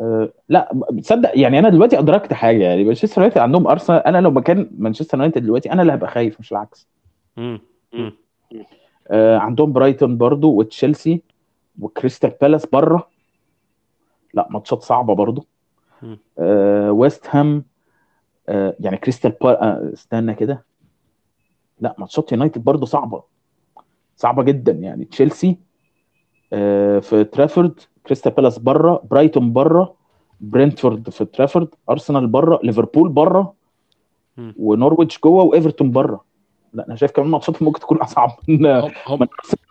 أه لا تصدق يعني أنا دلوقتي أدركت حاجة يعني مانشستر يونايتد عندهم أرسنال. أنا لو مكان مانشستر يونايتد دلوقتي أنا اللي هبقى خايف مش العكس. أه عندهم برايتون برضو وتشيلسي وكريستال بالاس بره. لا ماتشات صعبة برضو. أه ويست هام أه يعني كريستال بال... أه استنى كده. لا ماتشات يونايتد برضو صعبة. صعبة جدا يعني. تشيلسي أه في ترافورد كريستال بالاس بره برايتون بره برنتفورد في ترافورد أرسنال بره ليفربول بره. ونورويتش جوه وإيفرتون بره. لا أنا شايف كمان ماتشات ممكن تكون أصعب من هم من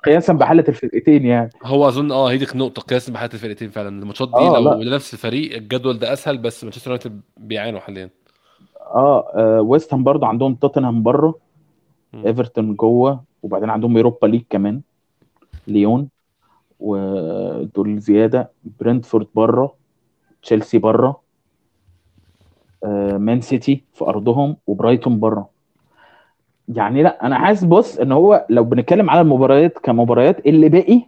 قياسا بحالة الفرقتين يعني. هو أظن آه هي دي نقطة قياس بحالة الفرقتين فعلا. الماتشات دي آه لو لا. نفس الفريق الجدول ده أسهل بس مانشستر يونايتد بيعانوا حاليا. آه, آه ويست هام برضه عندهم توتنهام بره. إيفرتون جوه وبعدين عندهم Europa League كمان ليون ودول زيادة برنتفورد بره تشيلسي بره آه مان سيتي في أرضهم وبرايتون بره يعني لا أنا حاسس بص إن هو لو بنتكلم على المباريات كمباريات اللي باقي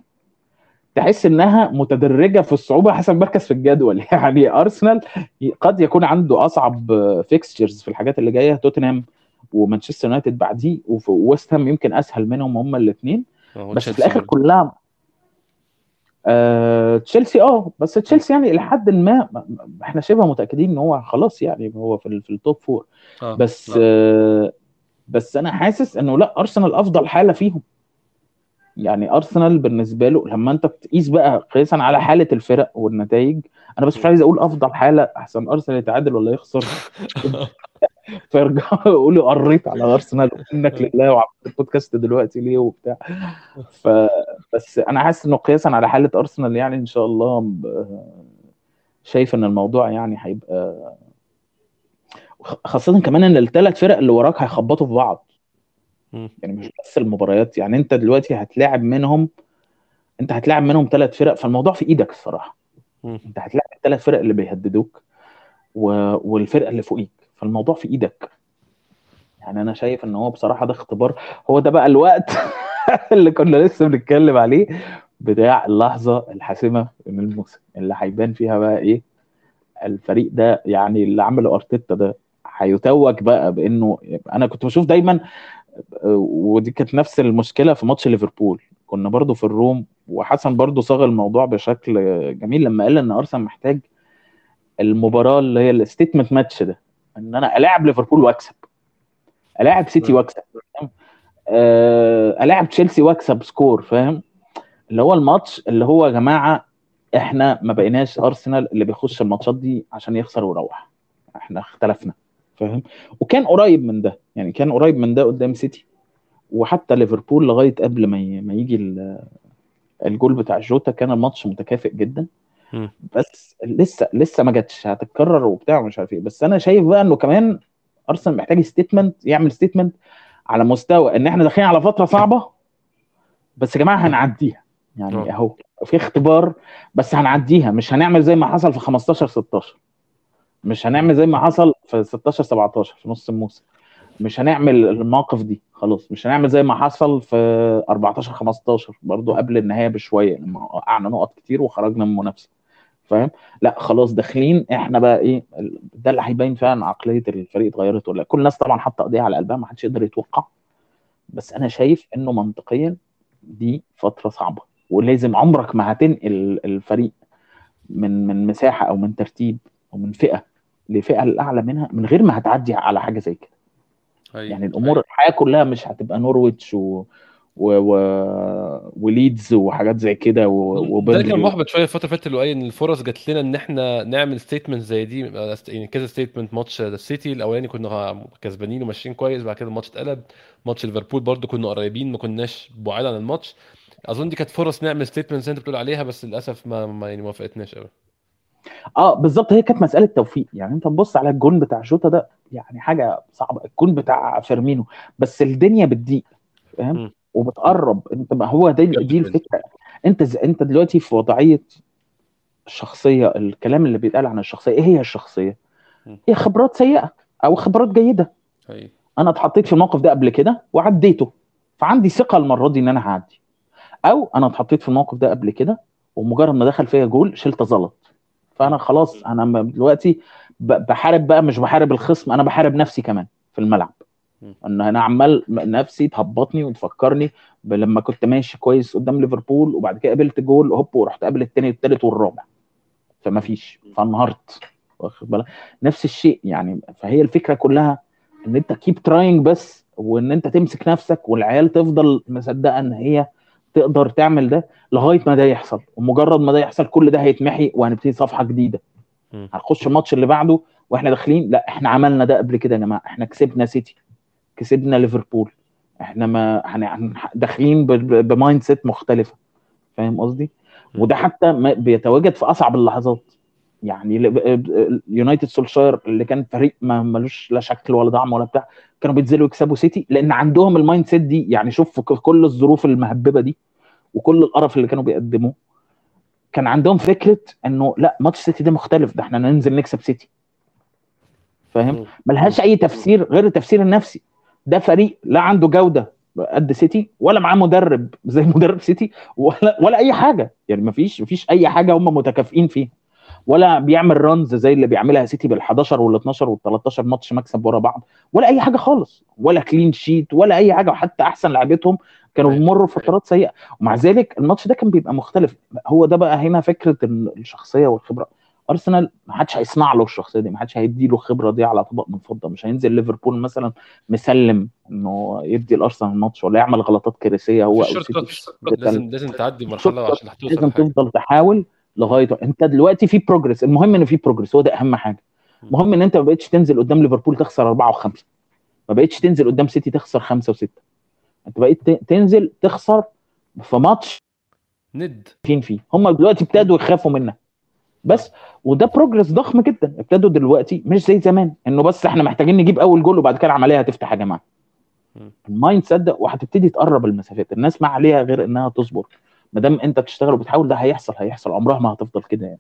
تحس إنها متدرجة في الصعوبة حسب مركز في الجدول. يعني أرسنال قد يكون عنده أصعب fixtures في الحاجات اللي جاية توتنهام ومانشستر يونايتد بعديه وويست هام يمكن أسهل منهم هما الاثنين بس في الآخر كلها آه تشيلسي آه بس تشيلسي يعني لحد ما ما- إحنا شبه متأكدين إن هو خلاص يعني هو في في ال top four آه بس لا. آه بس أنا حاسس إنه لأ أرسنال أفضل حالة فيهم يعني أرسنال بالنسبة له لما أنت بتقيس بقى قياسا على حالة الفرق والنتائج أنا بس مش. عايز أقول أفضل حالة أحسن أرسنال يتعادل ولا يخسر فيرجعوا يقولوا قريت على أرسنال منك لله وعملت البودكاست دلوقتي ليه وبتاع ف بس أنا حاسس إنه قياسا على حالة أرسنال يعني إن شاء الله شايف إن الموضوع يعني هيبقى خاصة كمان إن الثلاث فرق اللي وراك هيخبطوا في بعض. مم. يعني مش بس المباريات يعني أنت دلوقتي هتلاعب منهم أنت هتلاعب منهم ثلاث فرق فالموضوع في إيدك الصراحة. مم. أنت هتلاعب الثلاث فرق اللي بيهددوك و... والفرقه اللي فوقيك. فالموضوع في إيدك. يعني أنا شايف إن هو بصراحة ده اختبار. هو ده بقى الوقت اللي كنا لسه بنتكلم عليه بتاع اللحظة الحاسمة من الموسم اللي هيبان فيها بقى إيه؟ الفريق ده يعني اللي عمله أرتيتا ده. هيتوج بقى بانه أنا كنت بشوف دايما ودي كانت نفس المشكلة في ماتش ليفربول. كنا برضو في ال room وحسن برضو صاغ الموضوع بشكل جميل لما قال إن أرسنال محتاج المباراة اللي هي ال statement ماتش ده إن أنا ألاعب ليفربول وأكسب. ألاعب سيتي. وأكسب؟ آه، ألاعب تشيلسي وأكسب score فاهم؟ اللي هو الماتش اللي هو يا جماعة إحنا ما بقيناش أرسنال اللي بيخش الماتشات دي عشان يخسر ويروح. إحنا اختلفنا. فاهم؟ وكان قريب من ده يعني كان قريب من ده قدام سيتي. وحتى ليفربول لغاية قبل ما ما يجي ال- الجول بتاع جوتا كان الماتش متكافئ جدا. بس لسه لسه ما جاتش هتتكرر وبتاع ومش عارف إيه. بس أنا شايف بقى إنه كمان أرسنال محتاج statement يعمل statement على مستوى إن إحنا داخلين على فترة صعبة. بس يا جماعة هنعديها. يعني آه. أهو في اختبار بس هنعديها مش هنعمل زي ما حصل في 15 16 مش هنعمل زي ما حصل في 16 17 في نص الموسم. مش هنعمل المواقف دي خلاص. مش هنعمل زي ما حصل في 14 15 برضو قبل النهاية بشوية لما وقعنا نقط كتير وخرجنا من المنافسة. فاهم؟ لا خلاص داخلين. إحنا بقى إيه ده اللي هيبين فعلا عقلية الفريق اتغيرت ولا لأ. كل الناس طبعا حاطة ايديها على قلبها ما حدش يقدر يتوقع. بس أنا شايف إنه منطقيا دي فترة صعبة. ولازم عمرك ما هتنقل الفريق من من مساحة أو من ترتيب أو من فئة لفئة الأعلى منها من غير ما هتعدي على حاجة زي كده. هي يعني الأمور الحياة كلها مش هتبقى نورويتش و... و... و... وليدز وحاجات زي كده و... ده كان محبط شوية الفترة اللي فاتت اللي إيه إن الفرص جات لنا إن إحنا نعمل statement زي دي يعني كذا statement ماتش السيتي الأولاني كنا كسبانين وماشيين كويس بعد كده الماتش اتقلب ماتش ليفربول برضو كنا قريبين ما كناش بعاد عن الماتش. أظن دي كانت فرص نعمل statement زي أنت بتقول عليها بس للأسف ما, ما يعني ما وافقتناش قوي آه بالظبط هي كانت مسألة توفيق. يعني انت تبص على الجون بتاع جوتا ده يعني حاجة صعبة. الجون بتاع فيرمينو. بس الدنيا بتضيق فاهم. وبتقرب. انت ما هو دي, دي الفكرة. انت ز... انت دلوقتي في وضعية الشخصية الكلام اللي بيتقال عن الشخصية إيه هي الشخصية؟ هي خبرات سيئة أو خبرات جيدة. هي أنا اتحطيت في الموقف ده قبل كده وعديته. فعندي ثقة المرة دي إن أنا هعدي. أو أنا اتحطيت في الموقف ده قبل كده ومجرد ما دخل فيا جول شلت زلط. فانا خلاص أنا دلوقتي بحارب بقى مش بحارب الخصم أنا بحارب نفسي كمان في الملعب. إن أنا عمال نفسي تهبطني وتفكرني لما كنت ماشي كويس قدام ليفربول وبعد كده قابلت جول هوب ورحت قابل التاني والتالت والرابع. فما فيش. فانهارت. واخد بالك؟ نفس الشيء يعني. فهي الفكرة كلها إن أنت keep trying بس وإن أنت تمسك نفسك والعيال تفضل مصدقة إن هي تقدر تعمل ده لغاية ما ده يحصل. ومجرد ما ده يحصل كل ده هيتمحي وهنبتدي صفحة جديدة. هنخش الماتش اللي بعده وإحنا داخلين لا إحنا عملنا ده قبل كده يا جماعة. إحنا كسبنا سيتي كسبنا ليفربول. إحنا ما داخلين ب mindset مختلفة. فاهم قصدي. وده حتى ما- بيتواجد في أصعب اللحظات. يعني يونايتد سولشاير اللي كان فريق ما ملوش لا شكل ولا دعم ولا بتاع كانوا بينزلوا يكسبوا سيتي لأن عندهم ال mindset دي. يعني شوف كل الظروف المهببة دي وكل القرف اللي كانوا بيقدموه. كان عندهم فكرة إنه لا ماتش سيتي ده مختلف ده إحنا ننزل نكسب سيتي. فاهم. ملهاش أي تفسير غير التفسير النفسي. ده فريق لا عنده جودة قد سيتي ولا معاه مدرب زي مدرب سيتي ولا ولا أي حاجة. يعني مفيش مفيش أي حاجة هم متكافئين فيها. ولا بيعمل runs زي اللي بيعملها سيتي بال 11 وال 12 وال 13 ماتش مكسب ورا بعض ولا أي حاجة خالص ولا clean sheet ولا أي حاجة وحتى أحسن لعيبتهم كانوا أيوة. بيمروا فترات سيئة. ومع ذلك الماتش ده كان بيبقى مختلف. هو ده بقى هنا فكرة ال- الشخصية والخبرة. ارسنال ما حدش هيصنع له الشخصية دي ما حدش هيدي له الخبره دي على طبق من فضة. مش هينزل ليفربول مثلا مسلم إنه يدي الأرسنال الماتش ولا يعمل غلطات كارثية هو أو لازم لازم تعدي مرحلة عشان هتوصل لازم تفضل تحاول. لغاية انت دلوقتي في بروجرس المهم إن في بروجرس هو ده أهم حاجة. المهم إن أنت ما بقتش تنزل قدام ليفربول تخسر أربعة وخمسة. ما بقتش تنزل قدام سيتي تخسر خمسة وستة. أنت بقيت تنزل تخسر في ماتش ند فين فيه. هم دلوقتي ابتدوا يخافوا منك. بس وده progress ضخم جدا. ابتدوا دلوقتي مش زي زمان. إنه بس إحنا محتاجين نجيب أول جول وبعد كده العملية هتفتح يا جماعة. ال mindset ده وهتبتدي تقرب المسافات. الناس ما عليها غير إنها تصبر. ما دام انت بتشتغل وبتحاول ده هيحصل هيحصل. عمرها ما هتفضل كده يعني.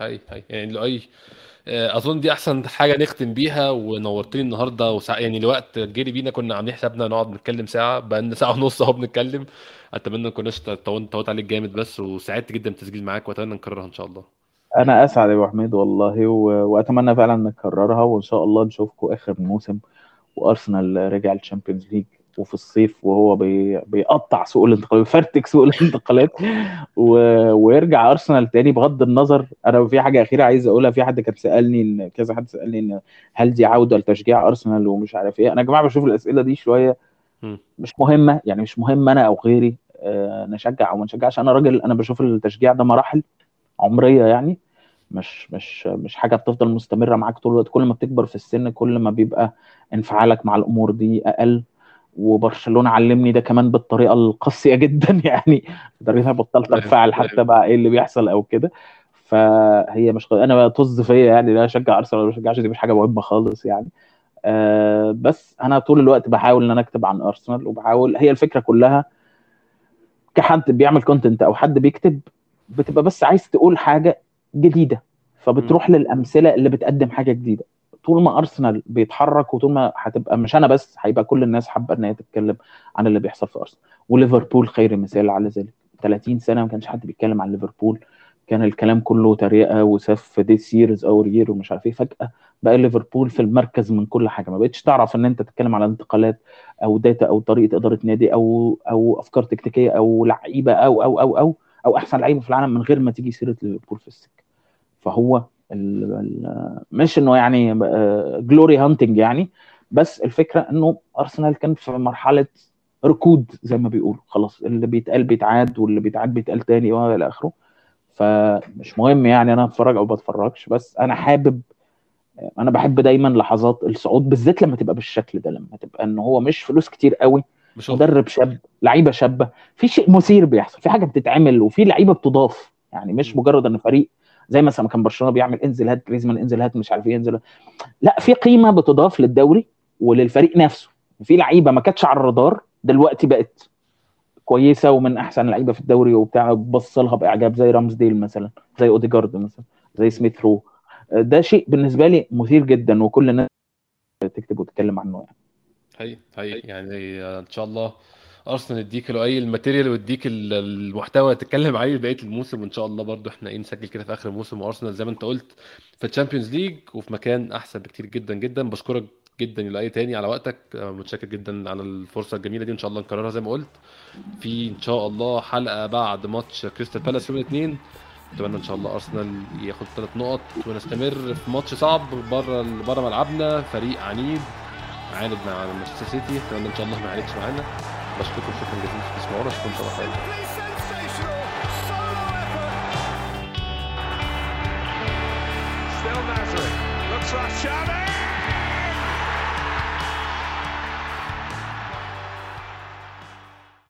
هاي هاي. يعني لو أي آه، أظن دي أحسن حاجة نختم بيها ونورتني النهارده وسع... يعني الوقت جري بينا كنا عاملين حسابنا نقعد نتكلم ساعة بقى ساعة ونص أهو بنتكلم. أتمنى ما كناش طولت عليك جامد بس وسعدت جدا بالتسجيل معاك وأتمنى نكررها إن شاء الله. أنا اسعد يا أبو حميد والله و... وأتمنى فعلا نكررها وإن شاء الله نشوفكم آخر الموسم وأرسنال رجع ال Champions League. وفي الصيف وهو بي... بيقطع سوق الانتقالات بيفرتك سوق الانتقالات و... ويرجع أرسنال تاني بغض النظر. أنا في حاجة أخيرة عايز أقولها في حد كان سألني إن كذا حد سألني إن هل دي عودة لتشجيع أرسنال ومش عارف إيه. أنا يا جماعة بشوف الأسئلة دي شوية. مش مهمة يعني مش مهم أنا أو غيري آه، نشجع أو ما نشجعش. أنا راجل أنا بشوف التشجيع ده مراحل عمرية يعني مش مش مش حاجة بتفضل مستمرة معاك طول الوقت. كل ما بتكبر في السن كل ما بيبقى انفعالك مع الأمور دي أقل. وبرشلونة علمني ده كمان بالطريقة القاسية جدا. يعني لدرجه بطلت انفعل حتى بقى إيه اللي بيحصل أو كده. فهي مش أنا طز فيا يعني لا أشجع أرسنال ولا اشجعش دي مش حاجة مهمة خالص يعني. آه بس أنا طول الوقت بحاول إن أنا أكتب عن أرسنال وبحاول هي الفكرة كلها كحد بيعمل كونتنت أو حد بيكتب بتبقى بس عايز تقول حاجة جديدة فبتروح للأمثلة اللي بتقدم حاجة جديدة. طول ما أرسنال بيتحرك وطول ما هتبقى مش أنا بس هيبقى كل الناس حابة إن هي تتكلم عن اللي بيحصل في أرسنال. وليفربول خير مثال على ذلك. 30 سنة ما كانش حد بيتكلم عن ليفربول. كان الكلام كله تريقة وسف this year's our year ومش عارف إيه. فجأة بقى ليفربول في المركز من كل حاجة. ما بقتش تعرف إن أنت تتكلم على انتقالات أو data أو طريقة إدارة نادي أو أو أفكار تكتيكية أو لعيبة أو أو أو أو أو أحسن لعيبة في العالم من غير ما تيجي سيرة ليفربول في السكة. فهو مش إنه يعني glory hunting يعني بس الفكرة إنه أرسنال كان في مرحلة ركود زي ما بيقولوا. خلاص اللي بيتقال بيتعاد واللي بيتعاد بيتقال تاني وإلى آخره. فمش مهم يعني أنا اتفرج أو بتفرجش بس أنا حابب أنا بحب دايما لحظات الصعود بالذات لما تبقى بالشكل ده لما تبقى ان هو مش فلوس كتير قوي مش مدرب شاب لعيبة شابة. في شيء مثير بيحصل في حاجة بتتعمل وفي لعيبة بتضاف. يعني مش مجرد إن فريق زي مثلا كان برشلونة بيعمل إنزل هات جريزمان إنزل هات مش عارف إيه إنزل لا في قيمة بتضاف للدوري وللفريق نفسه. في لعيبة ما كانتش على الرادار دلوقتي بقت كويسة ومن أحسن لعيبة في الدوري وبتاع بص لها بإعجاب زي رامزديل مثلا زي أوديجارد مثلا زي سميث رو. ده شيء بالنسبة لي مثير جدا وكل الناس تكتب وتتكلم عنه يعني. هي هي يعني إن شاء الله أرسنال يديك أي ال material ويديك ال- المحتوى تتكلم عليه بقيه الموسم وإن شاء الله برضو إحنا إيه نسجل كده في آخر الموسم. وأرسنال زي ما أنت قلت في ال Champions League وفي مكان أحسن بكتير جدا جدا. بشكرك جدا لأي تاني على وقتك. متشكر جدا على الفرصة الجميلة دي. إن شاء الله نكررها زي ما قلت في إن شاء الله حلقة بعد ماتش كريستال بالاس يوم الاثنين أتمنى إن شاء الله أرسنال ياخد ثلاث نقط ونستمر في ماتش صعب بره بره ملعبنا. فريق عنيد عاند مع مانشستر سيتي. أتمنى إن شاء الله ما يعاندش معانا. بشكركم شكرا جزيلا في تسمعونا اشوفكم ان شاء الله خير Still Nazareth. Looks like Xavi!